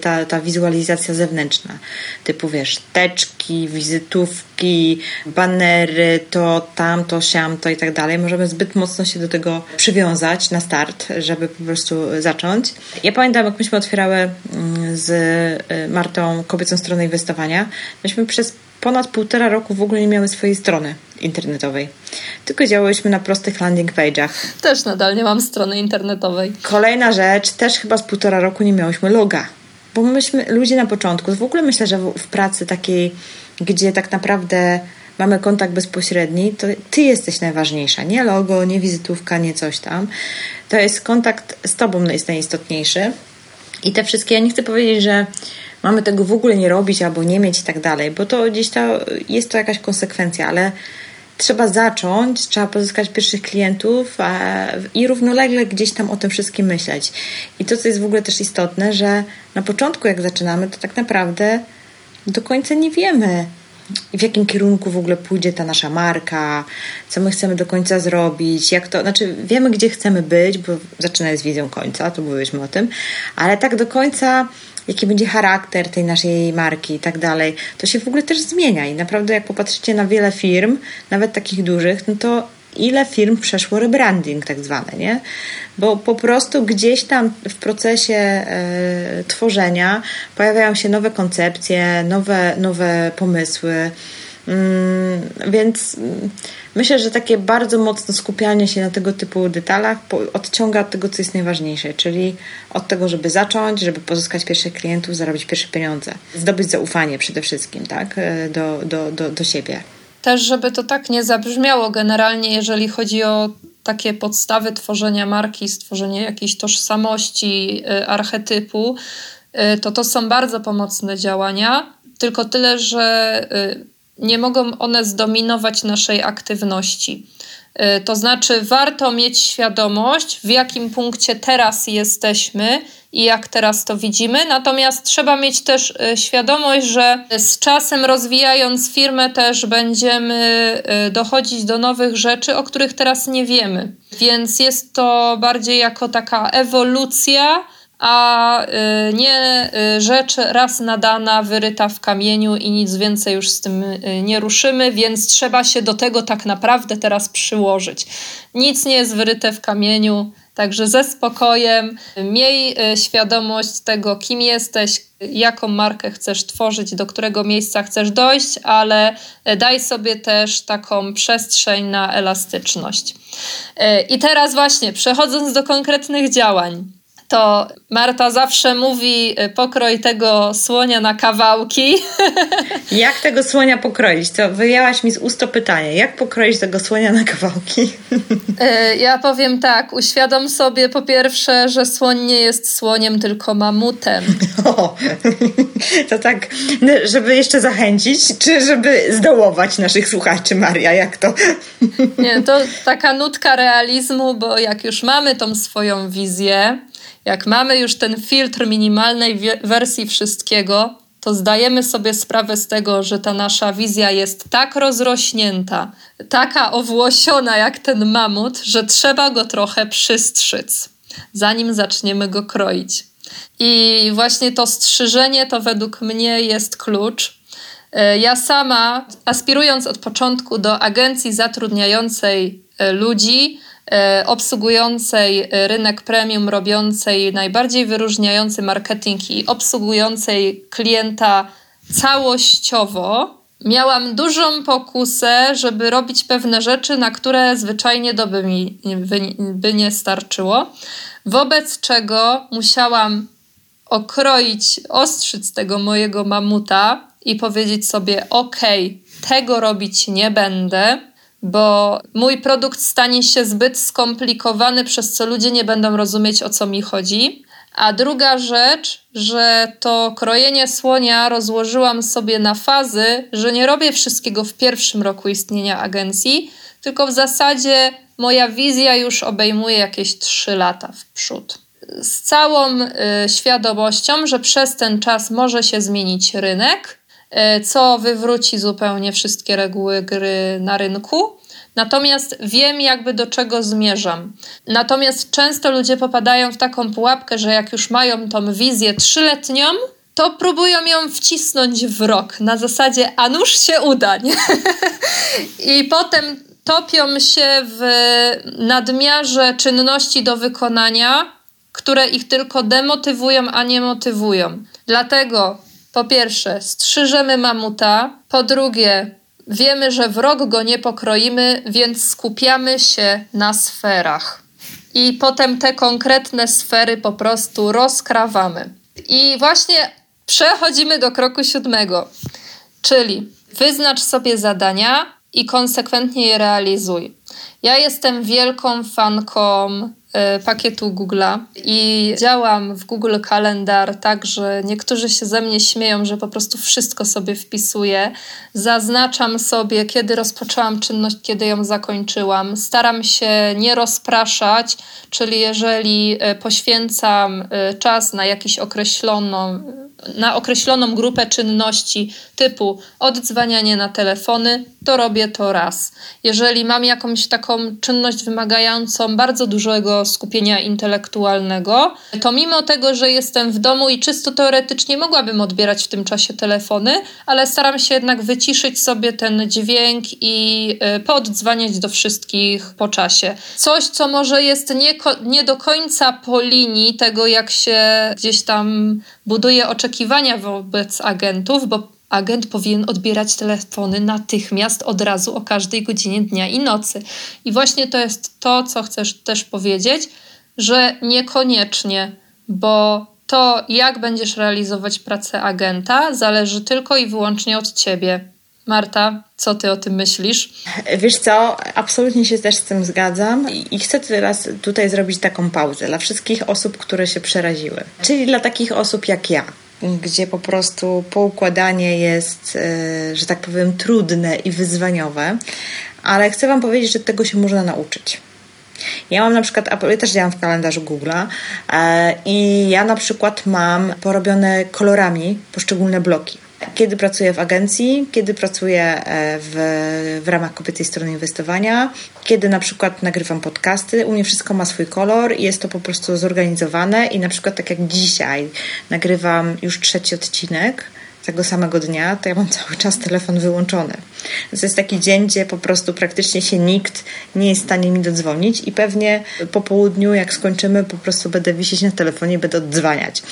ta, ta wizualizacja zewnętrzna, typu wiesz, teczki, wizytówki, banery, to tamto, siamto i tak dalej. Możemy zbyt mocno się do tego przywiązać na start, żeby po prostu zacząć. Ja pamiętam, jak myśmy otwierały mm, z y, Martą kobiecą stronę inwestowania, myśmy przez ponad półtora roku w ogóle nie miały swojej strony internetowej. Tylko działałyśmy na prostych landing page'ach. Też nadal nie mam strony internetowej. Kolejna rzecz, też chyba z półtora roku nie miałyśmy loga. Bo myśmy, ludzie na początku, w ogóle myślę, że w, w pracy takiej, gdzie tak naprawdę mamy kontakt bezpośredni, to ty jesteś najważniejsza. Nie logo, nie wizytówka, nie coś tam. To jest kontakt z tobą jest najistotniejszy. I te wszystkie, ja nie chcę powiedzieć, że mamy tego w ogóle nie robić albo nie mieć i tak dalej, bo to gdzieś to jest to jakaś konsekwencja, ale trzeba zacząć, trzeba pozyskać pierwszych klientów i równolegle gdzieś tam o tym wszystkim myśleć. I to, co jest w ogóle też istotne, że na początku, jak zaczynamy, to tak naprawdę do końca nie wiemy, w jakim kierunku w ogóle pójdzie ta nasza marka, co my chcemy do końca zrobić, jak to, znaczy wiemy, gdzie chcemy być, bo zaczyna z wizją końca, to mówiliśmy o tym, ale tak do końca jaki będzie charakter tej naszej marki i tak dalej, to się w ogóle też zmienia i naprawdę jak popatrzycie na wiele firm, nawet takich dużych, no to ile firm przeszło rebranding tak zwany, nie? Bo po prostu gdzieś tam w procesie e, tworzenia pojawiają się nowe koncepcje, nowe, nowe pomysły, mm, więc myślę, że takie bardzo mocne skupianie się na tego typu detalach odciąga od tego, co jest najważniejsze, czyli od tego, żeby zacząć, żeby pozyskać pierwszych klientów, zarobić pierwsze pieniądze, zdobyć zaufanie przede wszystkim, tak, e, do, do, do, do siebie. Też, żeby to tak nie zabrzmiało generalnie, jeżeli chodzi o takie podstawy tworzenia marki, stworzenie jakiejś tożsamości, y, archetypu, y, to to są bardzo pomocne działania, tylko tyle, że nie mogą one zdominować naszej aktywności. To znaczy, warto mieć świadomość, w jakim punkcie teraz jesteśmy i jak teraz to widzimy. Natomiast trzeba mieć też e, świadomość, że z czasem rozwijając firmę też będziemy e, dochodzić do nowych rzeczy, o których teraz nie wiemy. Więc jest to bardziej jako taka ewolucja a e, nie rzecz raz nadana, wyryta w kamieniu i nic więcej już z tym nie ruszymy, więc trzeba się do tego tak naprawdę teraz przyłożyć. Nic nie jest wyryte w kamieniu, Także ze spokojem, miej świadomość tego, kim jesteś, jaką markę chcesz tworzyć, do którego miejsca chcesz dojść, ale daj sobie też taką przestrzeń na elastyczność. I teraz właśnie, przechodząc do konkretnych działań to Marta zawsze mówi y, pokroj tego słonia na kawałki. Jak tego słonia pokroić? To wyjęłaś mi z ust to pytanie. Jak pokroić tego słonia na kawałki? Y, ja powiem tak, uświadom sobie po pierwsze, że słoń nie jest słoniem, tylko mamutem. O, to tak, żeby jeszcze zachęcić, czy żeby zdołować naszych słuchaczy, Maria, jak to? Nie, to taka nutka realizmu, bo jak już mamy tą swoją wizję, jak mamy już ten filtr minimalnej wersji wszystkiego, to zdajemy sobie sprawę z tego, że ta nasza wizja jest tak rozrośnięta, taka owłosiona jak ten mamut, że trzeba go trochę przystrzyc, zanim zaczniemy go kroić. I właśnie to strzyżenie to według mnie jest klucz. E, ja sama, aspirując od początku do agencji zatrudniającej e, ludzi, obsługującej rynek premium, robiącej najbardziej wyróżniający marketing i obsługującej klienta całościowo, miałam dużą pokusę, żeby robić pewne rzeczy, na które zwyczajnie doby mi by nie starczyło. Wobec czego musiałam okroić, ostrzyc tego mojego mamuta i powiedzieć sobie: OK, tego robić nie będę bo mój produkt stanie się zbyt skomplikowany, przez co ludzie nie będą rozumieć o co mi chodzi. A druga rzecz, że to krojenie słonia rozłożyłam sobie na fazy, że nie robię wszystkiego w pierwszym roku istnienia agencji, tylko w zasadzie moja wizja już obejmuje jakieś 3 lata w przód. Z całą y, świadomością, że przez ten czas może się zmienić rynek, co wywróci zupełnie wszystkie reguły gry na rynku. Natomiast wiem, jakby do czego zmierzam. Natomiast często ludzie popadają w taką pułapkę, że jak już mają tą wizję trzyletnią, to próbują ją wcisnąć w rok na zasadzie, a nuż się uda. Nie? I potem topią się w nadmiarze czynności do wykonania, które ich tylko demotywują, a nie motywują. Dlatego po pierwsze, strzyżemy mamuta. Po drugie, wiemy, że w rok go nie pokroimy, więc skupiamy się na sferach. I potem te konkretne sfery po prostu rozkrawamy. I właśnie przechodzimy do kroku siódmego, czyli wyznacz sobie zadania i konsekwentnie je realizuj. Ja jestem wielką fanką pakietu Google'a i działam w Google Kalendar tak, że niektórzy się ze mnie śmieją, że po prostu wszystko sobie wpisuję. Zaznaczam sobie, kiedy rozpoczęłam czynność, kiedy ją zakończyłam. Staram się nie rozpraszać, czyli jeżeli e, poświęcam e, czas na jakiś określoną na określoną grupę czynności typu oddzwanianie na telefony, to robię to raz. Jeżeli mam jakąś taką czynność wymagającą bardzo dużego skupienia intelektualnego, to mimo tego, że jestem w domu i czysto teoretycznie mogłabym odbierać w tym czasie telefony, ale staram się jednak wyciszyć sobie ten dźwięk i y, pooddzwaniać do wszystkich po czasie. Coś, co może jest nie, nie do końca po linii tego, jak się gdzieś tam buduje oczekiwania wobec agentów, bo agent powinien odbierać telefony natychmiast, od razu, o każdej godzinie dnia i nocy. I właśnie to jest to, co chcesz też powiedzieć, że niekoniecznie, bo to, jak będziesz realizować pracę agenta, zależy tylko i wyłącznie od ciebie. Marta, co ty o tym myślisz? Wiesz co, absolutnie się też z tym zgadzam i chcę teraz tutaj zrobić taką pauzę dla wszystkich osób, które się przeraziły. Czyli dla takich osób jak ja, gdzie po prostu poukładanie jest, e, że tak powiem, trudne i wyzwaniowe, ale chcę Wam powiedzieć, że tego się można nauczyć. Ja mam na przykład, ja też działam w kalendarzu Google'a e, i ja na przykład mam porobione kolorami poszczególne bloki kiedy pracuję w agencji, kiedy pracuję e, w, w ramach kobiecej strony inwestowania, kiedy na przykład nagrywam podcasty. U mnie wszystko ma swój kolor i jest to po prostu zorganizowane i na przykład tak jak dzisiaj nagrywam już trzeci odcinek, tego samego dnia, to ja mam cały czas telefon wyłączony. To jest taki dzień, gdzie po prostu praktycznie się nikt nie jest w stanie mi dodzwonić i pewnie po południu, jak skończymy, po prostu będę wisieć na telefonie i będę oddzwaniać.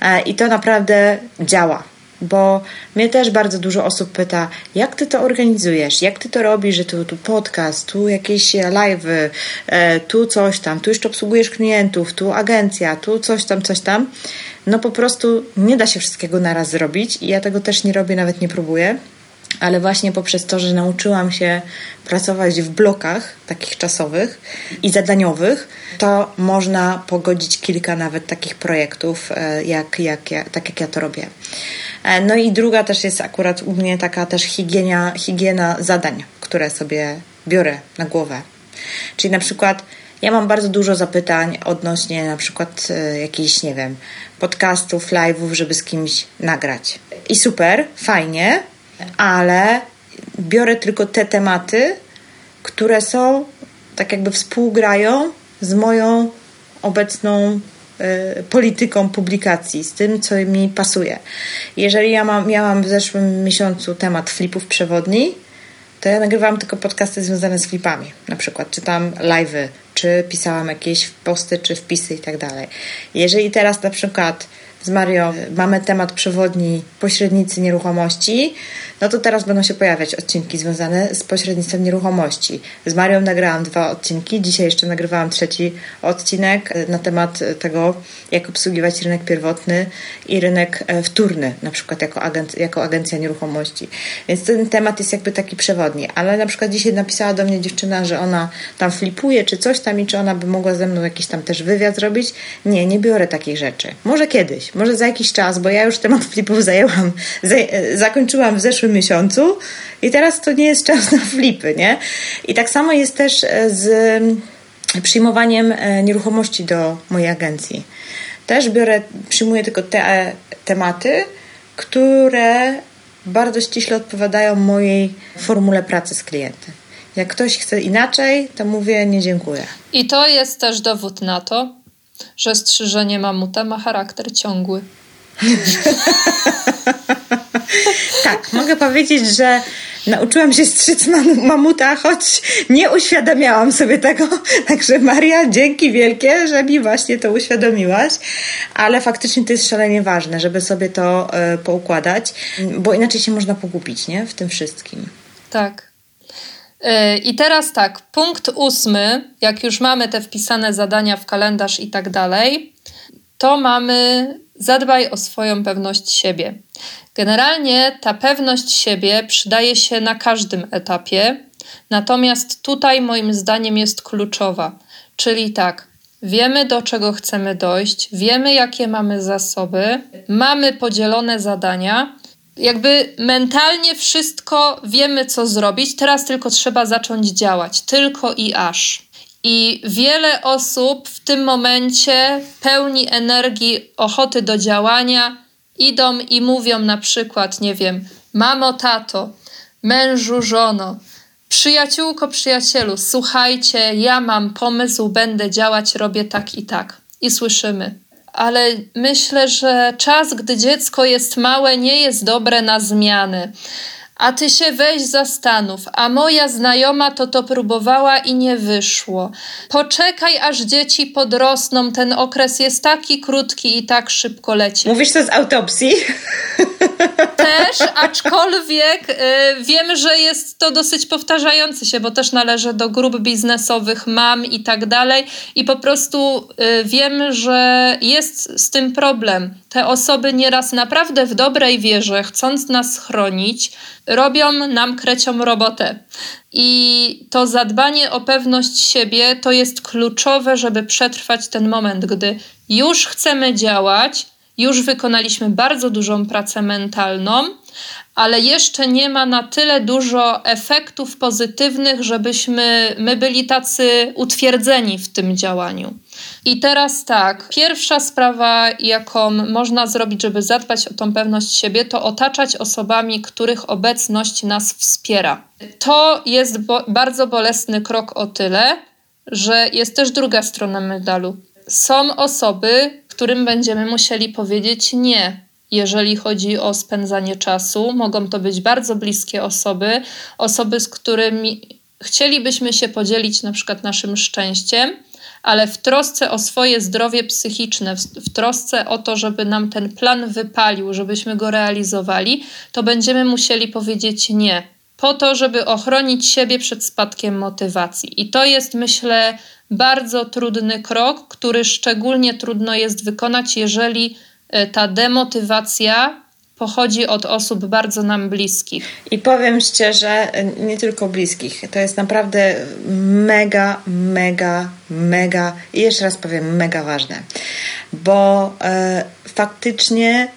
E, I to naprawdę działa bo mnie też bardzo dużo osób pyta, jak ty to organizujesz, jak ty to robisz, że tu, tu podcast, tu jakieś live'y, e, tu coś tam, tu jeszcze obsługujesz klientów, tu agencja, tu coś tam, coś tam. No po prostu nie da się wszystkiego naraz zrobić i ja tego też nie robię, nawet nie próbuję. Ale właśnie poprzez to, że nauczyłam się pracować w blokach takich czasowych i zadaniowych, to można pogodzić kilka nawet takich projektów, e, jak, jak, tak jak ja to robię. E, no i druga też jest akurat u mnie taka też higiena, higiena zadań, które sobie biorę na głowę. Czyli na przykład ja mam bardzo dużo zapytań odnośnie na przykład e, jakichś, nie wiem, podcastów, live'ów, żeby z kimś nagrać. I super, fajnie, ale biorę tylko te tematy, które są, tak jakby współgrają z moją obecną Y, polityką publikacji, z tym, co mi pasuje. Jeżeli ja mam, miałam w zeszłym miesiącu temat flipów przewodni, to ja nagrywałam tylko podcasty związane z flipami, na przykład, czy tam live'y, czy pisałam jakieś posty, czy wpisy i tak dalej. Jeżeli teraz na przykład z Mario mamy temat przewodni pośrednicy nieruchomości, no to teraz będą się pojawiać odcinki związane z pośrednictwem nieruchomości. Z Marią nagrałam dwa odcinki, dzisiaj jeszcze nagrywałam trzeci odcinek na temat tego, jak obsługiwać rynek pierwotny i rynek e, wtórny, na przykład jako, jako agencja nieruchomości. Więc ten temat jest jakby taki przewodni, ale na przykład dzisiaj napisała do mnie dziewczyna, że ona tam flipuje, czy coś tam i czy ona by mogła ze mną jakiś tam też wywiad zrobić. Nie, nie biorę takich rzeczy. Może kiedyś, może za jakiś czas, bo ja już temat flipów zajęłam, e, zakończyłam w zeszłym miesiącu i teraz to nie jest czas na flipy, nie? I tak samo jest też e, z przyjmowaniem e, nieruchomości do mojej agencji. Też biorę, przyjmuję tylko te tematy, które bardzo ściśle odpowiadają mojej formule pracy z klientem. Jak ktoś chce inaczej, to mówię nie dziękuję. I to jest też dowód na to, że strzyżenie mamuta ma charakter ciągły. tak, mogę powiedzieć, że nauczyłam się strzyc mamuta, choć nie uświadamiałam sobie tego. Także Maria, dzięki wielkie, że mi właśnie to uświadomiłaś. Ale faktycznie to jest szalenie ważne, żeby sobie to y, poukładać, bo inaczej się można pogubić, nie? W tym wszystkim. Tak. Y, I teraz tak, punkt ósmy, jak już mamy te wpisane zadania w kalendarz i tak dalej, to mamy zadbaj o swoją pewność siebie. Generalnie ta pewność siebie przydaje się na każdym etapie, natomiast tutaj moim zdaniem jest kluczowa. Czyli tak, wiemy do czego chcemy dojść, wiemy jakie mamy zasoby, mamy podzielone zadania, jakby mentalnie wszystko wiemy, co zrobić, teraz tylko trzeba zacząć działać, tylko i aż. I wiele osób w tym momencie pełni energii, ochoty do działania idą i mówią na przykład, nie wiem, mamo, tato, mężu, żono, przyjaciółko, przyjacielu, słuchajcie, ja mam pomysł, będę działać, robię tak i tak. I słyszymy. Ale myślę, że czas, gdy dziecko jest małe, nie jest dobre na zmiany a ty się weź zastanów, a moja znajoma to to próbowała i nie wyszło. Poczekaj, aż dzieci podrosną, ten okres jest taki krótki i tak szybko leci. Mówisz to z autopsji? Też, aczkolwiek y, wiem, że jest to dosyć powtarzający się, bo też należę do grup biznesowych, mam i tak dalej i po prostu y, wiem, że jest z tym problem. Te osoby nieraz naprawdę w dobrej wierze, chcąc nas chronić, robią nam krecią robotę. I to zadbanie o pewność siebie to jest kluczowe, żeby przetrwać ten moment, gdy już chcemy działać, już wykonaliśmy bardzo dużą pracę mentalną, ale jeszcze nie ma na tyle dużo efektów pozytywnych, żebyśmy my byli tacy utwierdzeni w tym działaniu. I teraz tak, pierwsza sprawa, jaką można zrobić, żeby zadbać o tą pewność siebie, to otaczać osobami, których obecność nas wspiera. To jest bo bardzo bolesny krok o tyle, że jest też druga strona medalu. Są osoby, którym będziemy musieli powiedzieć nie, jeżeli chodzi o spędzanie czasu. Mogą to być bardzo bliskie osoby, osoby, z którymi chcielibyśmy się podzielić na przykład naszym szczęściem, ale w trosce o swoje zdrowie psychiczne, w, trosce o to, żeby nam ten plan wypalił, żebyśmy go realizowali, to będziemy musieli powiedzieć nie, po to, żeby ochronić siebie przed spadkiem motywacji. I to jest, myślę, bardzo trudny krok, który szczególnie trudno jest wykonać, jeżeli e, ta demotywacja pochodzi od osób bardzo nam bliskich. I powiem szczerze, nie tylko bliskich. To jest naprawdę mega, mega, mega i jeszcze raz powiem, mega ważne, bo e, faktycznie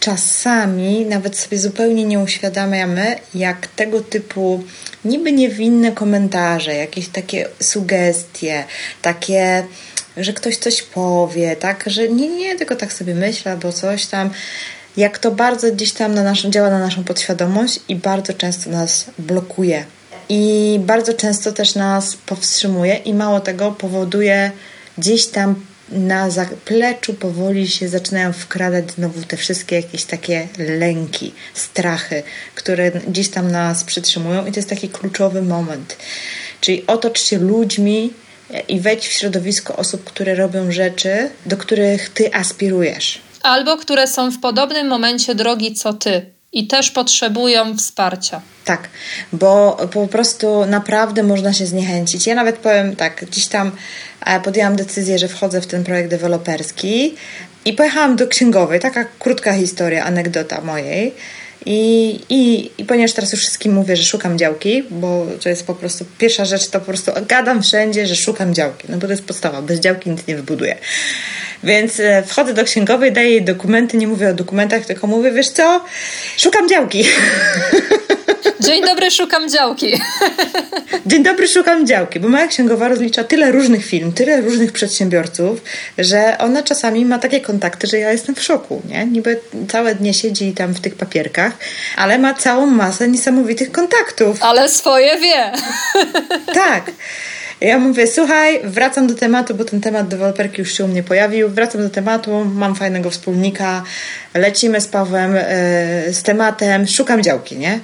czasami nawet sobie zupełnie nie uświadamiamy, jak tego typu niby niewinne komentarze, jakieś takie sugestie, takie że ktoś coś powie, tak, że nie, nie, tylko tak sobie myślę, albo coś tam, jak to bardzo gdzieś tam na naszą, działa na naszą podświadomość i bardzo często nas blokuje. I bardzo często też nas powstrzymuje i mało tego powoduje gdzieś tam na zapleczu powoli się zaczynają wkradać znowu te wszystkie jakieś takie lęki, strachy, które gdzieś tam nas przytrzymują. I to jest taki kluczowy moment. Czyli otocz się ludźmi i wejdź w środowisko osób, które robią rzeczy, do których ty aspirujesz. Albo które są w podobnym momencie drogi co ty i też potrzebują wsparcia. Tak, bo po prostu naprawdę można się zniechęcić. Ja nawet powiem tak, gdzieś tam e, podjęłam decyzję, że wchodzę w ten projekt deweloperski i pojechałam do księgowej. Taka krótka historia, anegdota mojej. I, i, I ponieważ teraz już wszystkim mówię, że szukam działki, bo to jest po prostu pierwsza rzecz, to po prostu gadam wszędzie, że szukam działki. No bo to jest podstawa, bez działki nic nie wybuduję. Więc e, wchodzę do księgowej, daję jej dokumenty, nie mówię o dokumentach, tylko mówię, wiesz co, szukam działki. Dzień dobry, szukam działki. Dzień dobry, szukam działki, bo moja księgowa rozlicza tyle różnych firm, tyle różnych przedsiębiorców, że ona czasami ma takie kontakty, że ja jestem w szoku, nie? Niby całe dnie siedzi tam w tych papierkach, ale ma całą masę niesamowitych kontaktów. Ale swoje wie. Tak. Ja mówię, słuchaj, wracam do tematu, bo ten temat deweloperki już się u mnie pojawił. Wracam do tematu, mam fajnego wspólnika, lecimy z Pawłem yy, z tematem, szukam działki, nie?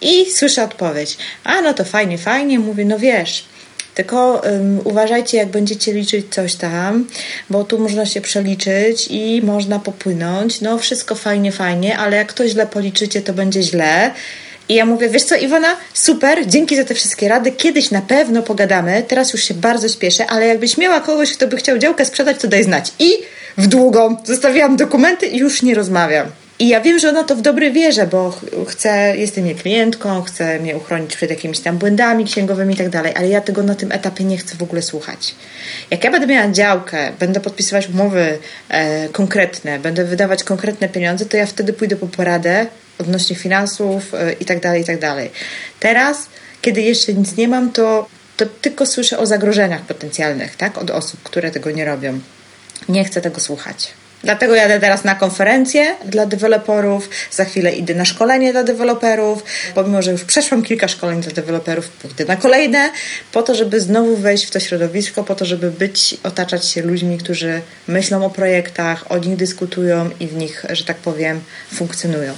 I słyszę odpowiedź. A no to fajnie, fajnie. Mówię, no wiesz, tylko um, uważajcie, jak będziecie liczyć coś tam, bo tu można się przeliczyć i można popłynąć. No, wszystko fajnie, fajnie, ale jak to źle policzycie, to będzie źle. I ja mówię, wiesz co, Iwona, super, dzięki za te wszystkie rady. Kiedyś na pewno pogadamy. Teraz już się bardzo spieszę, ale jakbyś miała kogoś, kto by chciał działkę sprzedać, to daj znać. I w długą zostawiłam dokumenty i już nie rozmawiam. I ja wiem, że ona to w dobrej wierze, bo chce, jestem jej klientką, chce mnie uchronić przed jakimiś tam błędami księgowymi i tak dalej, ale ja tego na tym etapie nie chcę w ogóle słuchać. Jak ja będę miała działkę, będę podpisywać umowy e, konkretne, będę wydawać konkretne pieniądze, to ja wtedy pójdę po poradę odnośnie finansów e, i tak dalej, i tak dalej. Teraz, kiedy jeszcze nic nie mam, to, to tylko słyszę o zagrożeniach potencjalnych, tak? Od osób, które tego nie robią. Nie chcę tego słuchać. Dlatego jadę teraz na konferencję dla deweloperów, za chwilę idę na szkolenie dla deweloperów. Pomimo, że już przeszłam kilka szkoleń dla deweloperów, pójdę na kolejne, po to, żeby znowu wejść w to środowisko, po to, żeby być, otaczać się ludźmi, którzy myślą o projektach, o nich dyskutują i w nich, że tak powiem, funkcjonują.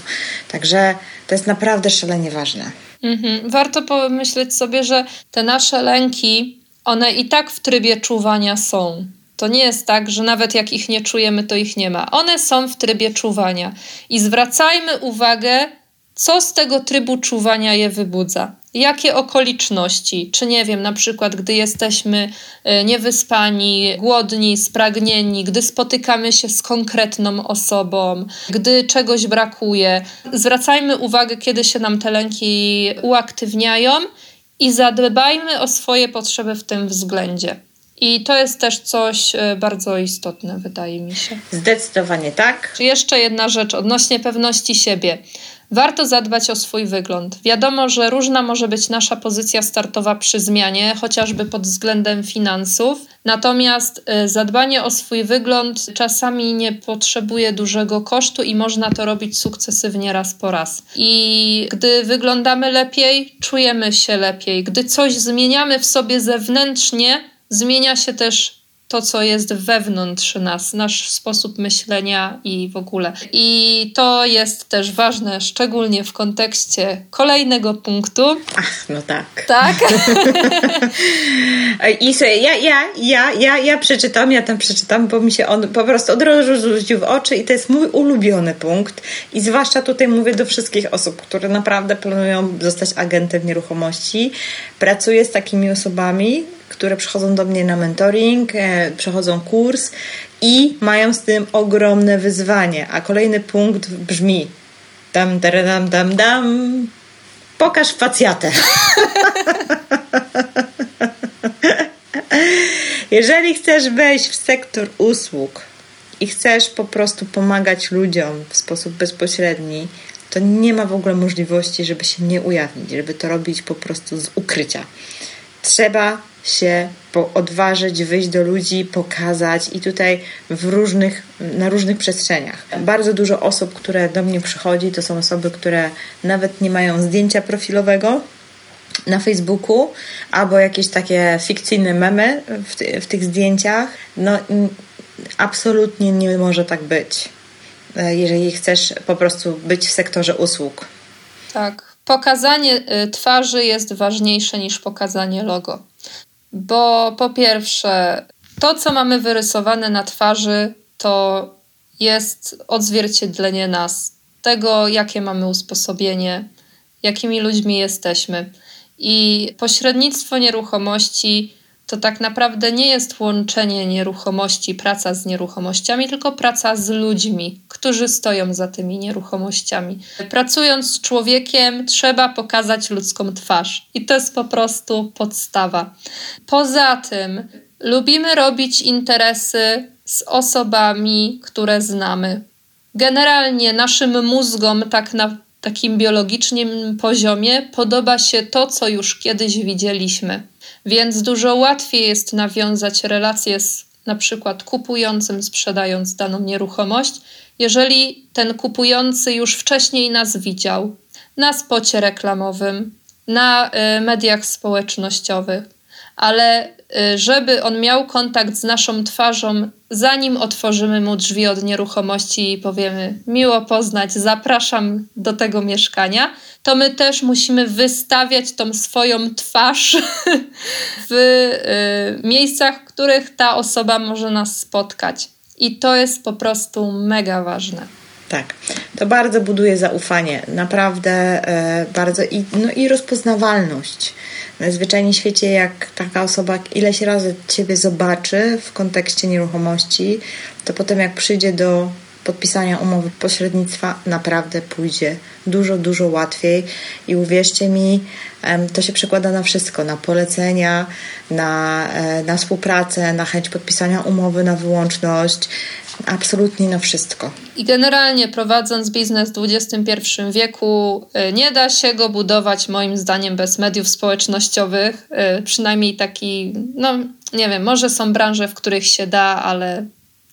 Także to jest naprawdę szalenie ważne. Mhm. Warto pomyśleć sobie, że te nasze lęki, one i tak w trybie czuwania są. To nie jest tak, że nawet jak ich nie czujemy, to ich nie ma. One są w trybie czuwania. I zwracajmy uwagę, co z tego trybu czuwania je wybudza. Jakie okoliczności, czy nie wiem, na przykład gdy jesteśmy e, niewyspani, głodni, spragnieni, gdy spotykamy się z konkretną osobą, gdy czegoś brakuje. Zwracajmy uwagę, kiedy się nam te lęki uaktywniają i zadbajmy o swoje potrzeby w tym względzie. I to jest też coś e, bardzo istotne, wydaje mi się. Zdecydowanie tak. Jeszcze jedna rzecz odnośnie pewności siebie. Warto zadbać o swój wygląd. Wiadomo, że różna może być nasza pozycja startowa przy zmianie, chociażby pod względem finansów. Natomiast e, zadbanie o swój wygląd czasami nie potrzebuje dużego kosztu i można to robić sukcesywnie raz po raz. I gdy wyglądamy lepiej, czujemy się lepiej. Gdy coś zmieniamy w sobie zewnętrznie, zmienia się też to, co jest wewnątrz nas, nasz sposób myślenia i w ogóle. I to jest też ważne, szczególnie w kontekście kolejnego punktu. Ach, no tak. Tak. I sobie, ja, ja, ja, ja, ja przeczytam, ja tam przeczytam, bo mi się on po prostu od razu rzucił w oczy i to jest mój ulubiony punkt. I zwłaszcza tutaj mówię do wszystkich osób, które naprawdę planują zostać agentem nieruchomości. Pracuję z takimi osobami, które przychodzą do mnie na mentoring, e, przechodzą kurs i mają z tym ogromne wyzwanie. A kolejny punkt brzmi dam, dam, dam, dam, pokaż facjatę. Jeżeli chcesz wejść w sektor usług i chcesz po prostu pomagać ludziom w sposób bezpośredni, to nie ma w ogóle możliwości, żeby się nie ujawnić, żeby to robić po prostu z ukrycia. Trzeba się odważyć, wyjść do ludzi, pokazać i tutaj w różnych, na różnych przestrzeniach. Bardzo dużo osób, które do mnie przychodzi, to są osoby, które nawet nie mają zdjęcia profilowego na Facebooku albo jakieś takie fikcyjne memy w, w tych zdjęciach. No, absolutnie nie może tak być, e, jeżeli chcesz po prostu być w sektorze usług. Tak. Pokazanie y, twarzy jest ważniejsze niż pokazanie logo. Bo po pierwsze, to co mamy wyrysowane na twarzy, to jest odzwierciedlenie nas, tego jakie mamy usposobienie, jakimi ludźmi jesteśmy. I pośrednictwo nieruchomości to tak naprawdę nie jest łączenie nieruchomości, praca z nieruchomościami, tylko praca z ludźmi, którzy stoją za tymi nieruchomościami. Pracując z człowiekiem, trzeba pokazać ludzką twarz, i to jest po prostu podstawa. Poza tym, lubimy robić interesy z osobami, które znamy. Generalnie naszym mózgom, tak na takim biologicznym poziomie, podoba się to, co już kiedyś widzieliśmy. Więc dużo łatwiej jest nawiązać relacje z na przykład kupującym, sprzedając daną nieruchomość, jeżeli ten kupujący już wcześniej nas widział na spocie reklamowym, na y, mediach społecznościowych, ale żeby on miał kontakt z naszą twarzą, zanim otworzymy mu drzwi od nieruchomości i powiemy: Miło poznać, zapraszam do tego mieszkania, to my też musimy wystawiać tą swoją twarz w y, miejscach, w których ta osoba może nas spotkać. I to jest po prostu mega ważne. Tak, to bardzo buduje zaufanie, naprawdę e, bardzo i, no i rozpoznawalność. Zwyczajnie w świecie, jak taka osoba ileś razy Ciebie zobaczy w kontekście nieruchomości, to potem jak przyjdzie do podpisania umowy pośrednictwa naprawdę pójdzie dużo, dużo łatwiej. I uwierzcie mi, to się przekłada na wszystko, na polecenia, na, e, na współpracę, na chęć podpisania umowy, na wyłączność, absolutnie na wszystko. I generalnie prowadząc biznes w XXI wieku, e, nie da się go budować moim zdaniem bez mediów społecznościowych, e, przynajmniej taki, no nie wiem, może są branże, w których się da, ale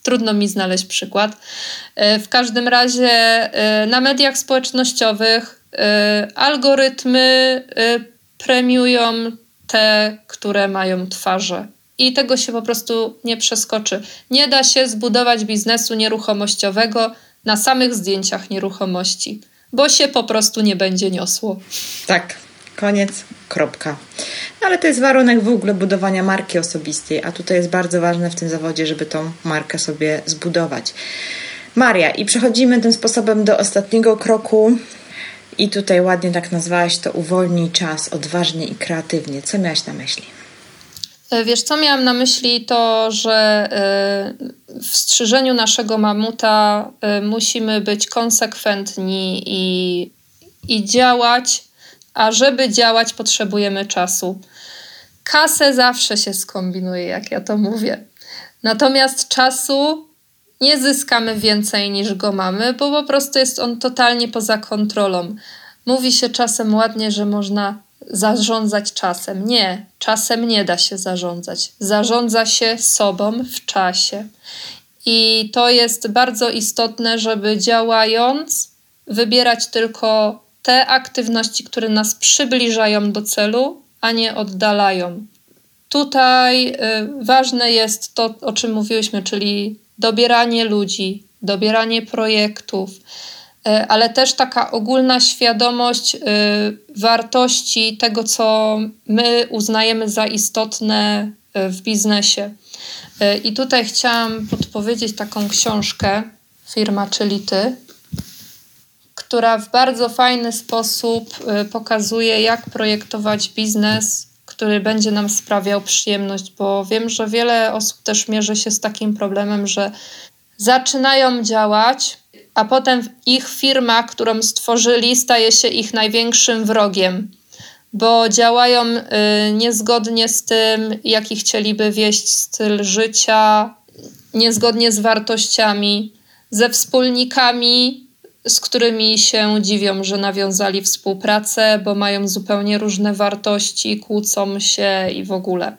trudno mi znaleźć przykład. E, w każdym razie e, na mediach społecznościowych e, algorytmy premiują te, które mają twarze. I tego się po prostu nie przeskoczy. Nie da się zbudować biznesu nieruchomościowego na samych zdjęciach nieruchomości, bo się po prostu nie będzie niosło. Tak, koniec, kropka. No, ale to jest warunek w ogóle budowania marki osobistej, a tutaj jest bardzo ważne w tym zawodzie, żeby tą markę sobie zbudować. Maria, i przechodzimy tym sposobem do ostatniego kroku. I tutaj ładnie tak nazwałaś to uwolnij czas odważnie i kreatywnie. Co miałaś na myśli? E, wiesz, co miałam na myśli, to że e, w strzyżeniu naszego mamuta e, musimy być konsekwentni i, i działać, a żeby działać, potrzebujemy czasu. Kasę zawsze się skombinuje, jak ja to mówię. Natomiast czasu nie zyskamy więcej niż go mamy, bo po prostu jest on totalnie poza kontrolą. Mówi się czasem ładnie, że można zarządzać czasem. Nie, czasem nie da się zarządzać. Zarządza się sobą w czasie. I to jest bardzo istotne, żeby działając, wybierać tylko te aktywności, które nas przybliżają do celu, a nie oddalają. Tutaj y, ważne jest to, o czym mówiłyśmy, czyli dobieranie ludzi, dobieranie projektów, y, ale też taka ogólna świadomość y, wartości tego, co my uznajemy za istotne w biznesie. I tutaj chciałam podpowiedzieć taką książkę, firma czyli ty, która w bardzo fajny sposób y, pokazuje, jak projektować biznes, który będzie nam sprawiał przyjemność, bo wiem, że wiele osób też mierzy się z takim problemem, że zaczynają działać, a potem ich firma, którą stworzyli, staje się ich największym wrogiem, bo działają y, niezgodnie z tym, jaki chcieliby wieść styl życia, niezgodnie z wartościami, ze wspólnikami, z którymi się dziwią, że nawiązali współpracę, bo mają zupełnie różne wartości, kłócą się i w ogóle.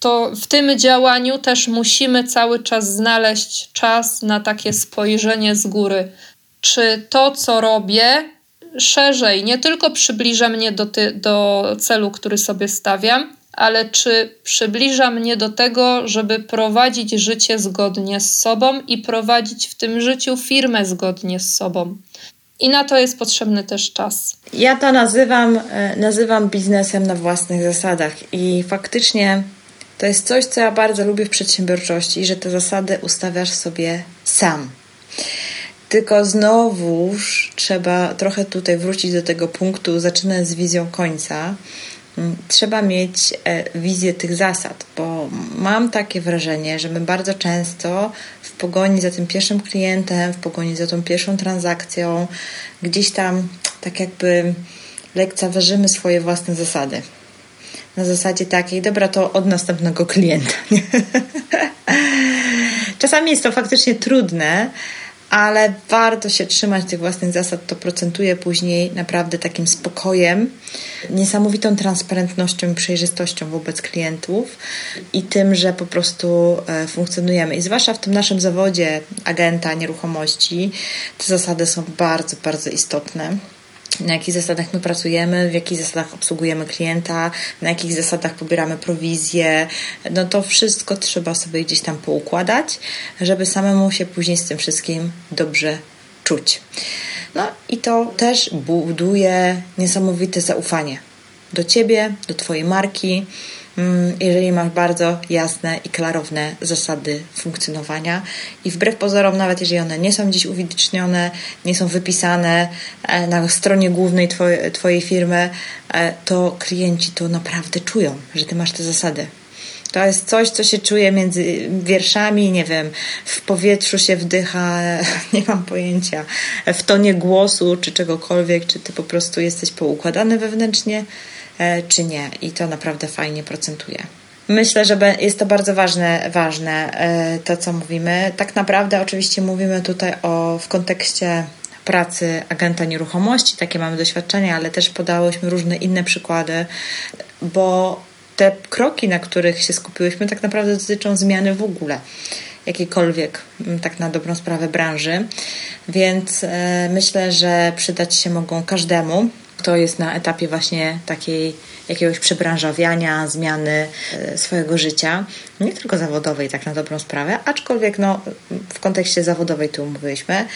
To w tym działaniu też musimy cały czas znaleźć czas na takie spojrzenie z góry. Czy to, co robię, szerzej nie tylko przybliża mnie do, ty, do celu, który sobie stawiam, ale czy przybliża mnie do tego, żeby prowadzić życie zgodnie z sobą i prowadzić w tym życiu firmę zgodnie z sobą. I na to jest potrzebny też czas. Ja to nazywam, e, nazywam biznesem na własnych zasadach i faktycznie to jest coś, co ja bardzo lubię w przedsiębiorczości, że te zasady ustawiasz sobie sam. Tylko znowuż trzeba trochę tutaj wrócić do tego punktu, zaczynając z wizją końca, trzeba mieć e, wizję tych zasad, bo mam takie wrażenie, że my bardzo często w pogoni za tym pierwszym klientem, w pogoni za tą pierwszą transakcją, gdzieś tam tak jakby lekceważymy swoje własne zasady. Na zasadzie takiej, dobra, to od następnego klienta. Czasami jest to faktycznie trudne, ale warto się trzymać tych własnych zasad, to procentuje później naprawdę takim spokojem, niesamowitą transparentnością i przejrzystością wobec klientów i tym, że po prostu e, funkcjonujemy. I zwłaszcza w tym naszym zawodzie agenta nieruchomości, te zasady są bardzo, bardzo istotne na jakich zasadach my pracujemy, w jakich zasadach obsługujemy klienta, na jakich zasadach pobieramy prowizję. No to wszystko trzeba sobie gdzieś tam poukładać, żeby samemu się później z tym wszystkim dobrze czuć. No i to też buduje niesamowite zaufanie do ciebie, do twojej marki, jeżeli masz bardzo jasne i klarowne zasady funkcjonowania i wbrew pozorom, nawet jeżeli one nie są gdzieś uwidocznione, nie są wypisane e, na stronie głównej twojej, firmy, e, to klienci to naprawdę czują, że ty masz te zasady. To jest coś, co się czuje między wierszami, nie wiem, w powietrzu się wdycha, nie mam pojęcia, w tonie głosu czy czegokolwiek, czy ty po prostu jesteś poukładany wewnętrznie, czy nie. I to naprawdę fajnie procentuje. Myślę, że jest to bardzo ważne, ważne e, to, co mówimy. Tak naprawdę, oczywiście, mówimy tutaj o w kontekście pracy agenta nieruchomości, takie mamy doświadczenia, ale też podałyśmy różne inne przykłady, bo te kroki, na których się skupiłyśmy, tak naprawdę dotyczą zmiany w ogóle jakiejkolwiek, tak na dobrą sprawę, branży. Więc e, myślę, że przydać się mogą każdemu, kto jest na etapie właśnie takiej jakiegoś przebranżawiania, zmiany e, swojego życia, nie tylko zawodowej, tak na dobrą sprawę, aczkolwiek no, w kontekście zawodowej tu mówiliśmy.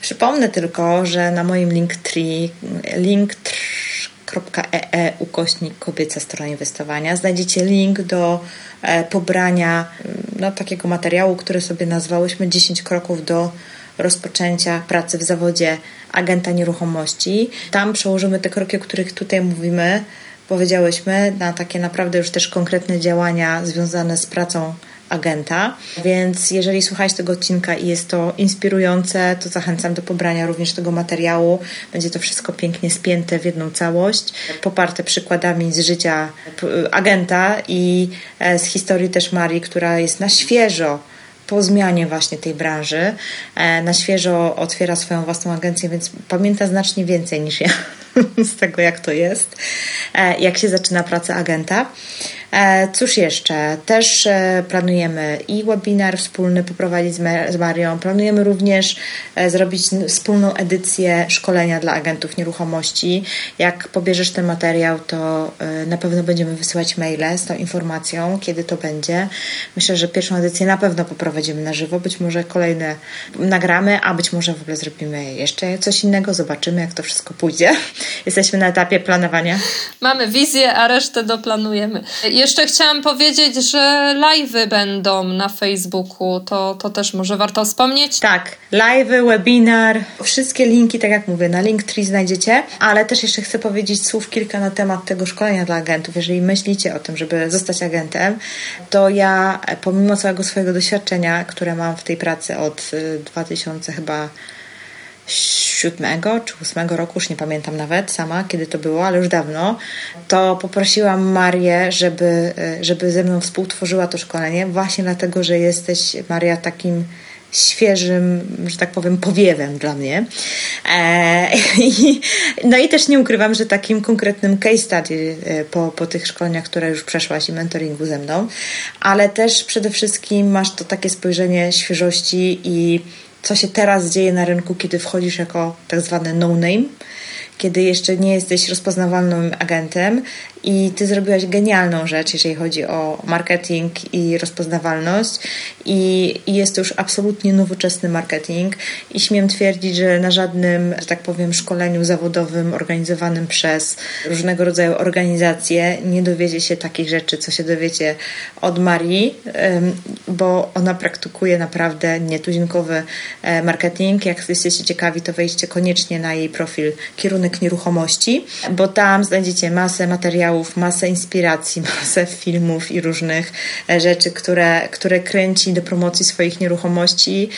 Przypomnę tylko, że na moim Linktree, link.ee ukośnik kobieca strona inwestowania znajdziecie link do e, pobrania no, takiego materiału, który sobie nazwałyśmy 10 kroków do rozpoczęcia pracy w zawodzie agenta nieruchomości. Tam przełożymy te kroki, o których tutaj mówimy, powiedziałyśmy, na takie naprawdę już też konkretne działania związane z pracą agenta. Więc jeżeli słuchasz tego odcinka i jest to inspirujące, to zachęcam do pobrania również tego materiału. Będzie to wszystko pięknie spięte w jedną całość, poparte przykładami z życia agenta i e, z historii też Marii, która jest na świeżo po zmianie właśnie tej branży, e, na świeżo otwiera swoją własną agencję, więc pamięta znacznie więcej niż ja z tego, jak to jest, e, jak się zaczyna praca agenta. E, cóż jeszcze? Też e, planujemy i webinar wspólny poprowadzić z Marią. Planujemy również e, zrobić wspólną edycję szkolenia dla agentów nieruchomości. Jak pobierzesz ten materiał, to na pewno będziemy wysyłać maile z tą informacją, kiedy to będzie. Myślę, że pierwszą edycję na pewno poprowadzimy na żywo. Być może kolejne nagramy, a być może w ogóle zrobimy jeszcze coś innego. Zobaczymy, jak to wszystko pójdzie. Jesteśmy na etapie planowania. Mamy wizję, a resztę doplanujemy. Jeszcze chciałam powiedzieć, że live'y będą na Facebooku, to, to też może warto wspomnieć. Tak, live'y, webinar, wszystkie linki, tak jak mówię, na Linktree znajdziecie, ale też jeszcze chcę powiedzieć słów kilka na temat tego szkolenia dla agentów. Jeżeli myślicie o tym, żeby zostać agentem, to ja pomimo całego swojego doświadczenia, które mam w tej pracy od 2000 y, chyba siódmego czy ósmego roku, już nie pamiętam nawet sama, kiedy to było, ale już dawno, to poprosiłam Marię, żeby, e, żeby ze mną współtworzyła to szkolenie, właśnie dlatego, że jesteś, Maria, takim świeżym, że tak powiem, powiewem dla mnie. E, i, no i też nie ukrywam, że takim konkretnym case study e, po, po tych szkoleniach, które już przeszłaś i mentoringu ze mną, ale też przede wszystkim masz to takie spojrzenie świeżości i co się teraz dzieje na rynku, kiedy wchodzisz jako tak zwany no-name, kiedy jeszcze nie jesteś rozpoznawalnym agentem i ty zrobiłaś genialną rzecz, jeżeli chodzi o marketing i rozpoznawalność. I, I, jest to już absolutnie nowoczesny marketing. I śmiem twierdzić, że na żadnym, że tak powiem, szkoleniu zawodowym organizowanym przez różnego rodzaju organizacje nie dowiecie się takich rzeczy, co się dowiecie od Marii, bo ona praktykuje naprawdę nietuzinkowy e, marketing. Jak jesteście ciekawi, to wejdźcie koniecznie na jej profil kierunek nieruchomości, bo tam znajdziecie masę materiałów materiałów, masę inspiracji, masę filmów i różnych e, rzeczy, które, które kręci do promocji swoich nieruchomości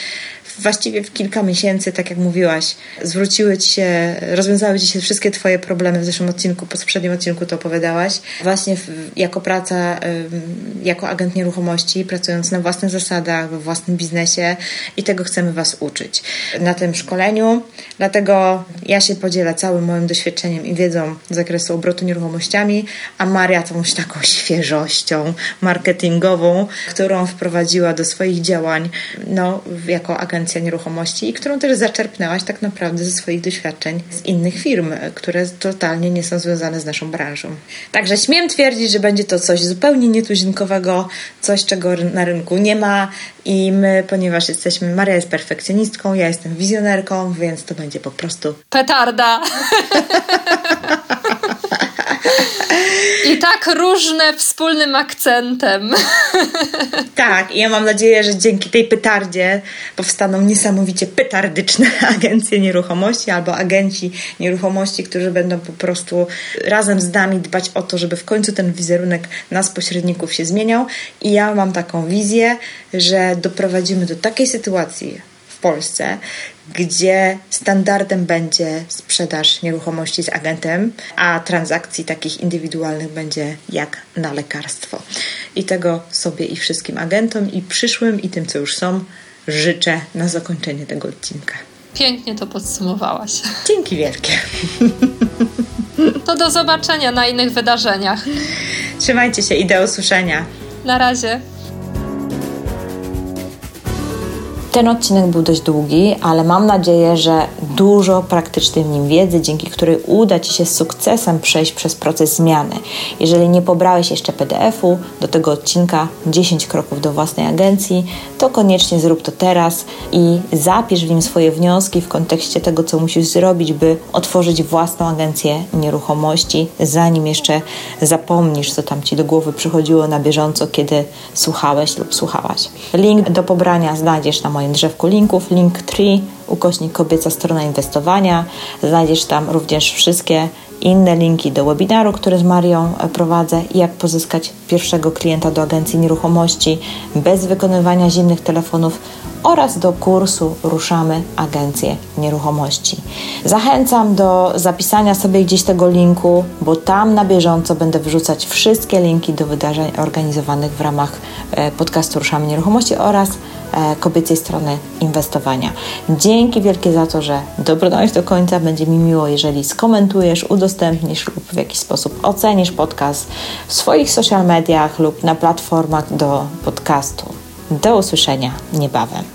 właściwie w kilka miesięcy, tak jak mówiłaś, zwróciły ci się, rozwiązały ci się wszystkie twoje problemy w zeszłym odcinku, po poprzednim odcinku to opowiadałaś. Właśnie w, jako praca, jako agent nieruchomości, pracując na własnych zasadach, we własnym biznesie i tego chcemy was uczyć na tym szkoleniu. Dlatego ja się podzielę całym moim doświadczeniem i wiedzą z zakresu obrotu nieruchomościami, a Maria tą taką świeżością marketingową, którą wprowadziła do swoich działań no, jako agent agencja nieruchomości i którą też zaczerpnęłaś tak naprawdę ze swoich doświadczeń z innych firm, które totalnie nie są związane z naszą branżą. Także śmiem twierdzić, że będzie to coś zupełnie nietuzinkowego, coś czego na rynku nie ma i my, ponieważ jesteśmy, Maria jest perfekcjonistką, ja jestem wizjonerką, więc to będzie po prostu petarda. I tak różne wspólnym akcentem. Tak, i ja mam nadzieję, że dzięki tej petardzie powstaną niesamowicie petardyczne agencje nieruchomości albo agenci nieruchomości, którzy będą po prostu razem z nami dbać o to, żeby w końcu ten wizerunek nas pośredników się zmieniał. I ja mam taką wizję, że doprowadzimy do takiej sytuacji w Polsce, gdzie standardem będzie sprzedaż nieruchomości z agentem, a transakcji takich indywidualnych będzie jak na lekarstwo. I tego sobie i wszystkim agentom, i przyszłym, i tym, co już są, życzę na zakończenie tego odcinka. Pięknie to podsumowałaś. Dzięki wielkie. To do zobaczenia na innych wydarzeniach. Trzymajcie się i do usłyszenia. Na razie. Ten odcinek był dość długi, ale mam nadzieję, że dużo praktycznej w nim wiedzy, dzięki której uda Ci się z sukcesem przejść przez proces zmiany. Jeżeli nie pobrałeś jeszcze PDF-u do tego odcinka 10 kroków do własnej agencji, to koniecznie zrób to teraz i zapisz w nim swoje wnioski w kontekście tego, co musisz zrobić, by otworzyć własną agencję nieruchomości, zanim jeszcze zapomnisz, co tam Ci do głowy przychodziło na bieżąco, kiedy słuchałeś lub słuchałaś. Link do pobrania znajdziesz na moim drzewku linków, link 3, ukośnik kobieca strona inwestowania. Znajdziesz tam również wszystkie inne linki do webinaru, który z Marią prowadzę i jak pozyskać pierwszego klienta do agencji nieruchomości bez wykonywania zimnych telefonów oraz do kursu Ruszamy Agencję Nieruchomości. Zachęcam do zapisania sobie gdzieś tego linku, bo tam na bieżąco będę wrzucać wszystkie linki do wydarzeń organizowanych w ramach e, podcastu Ruszamy Nieruchomości oraz e, kobiecej strony inwestowania. Dzięki wielkie za to, że dobrnąłeś do końca. Będzie mi miło, jeżeli skomentujesz, udostępnisz lub w jakiś sposób ocenisz podcast w swoich social mediach lub na platformach do podcastu. Do usłyszenia niebawem.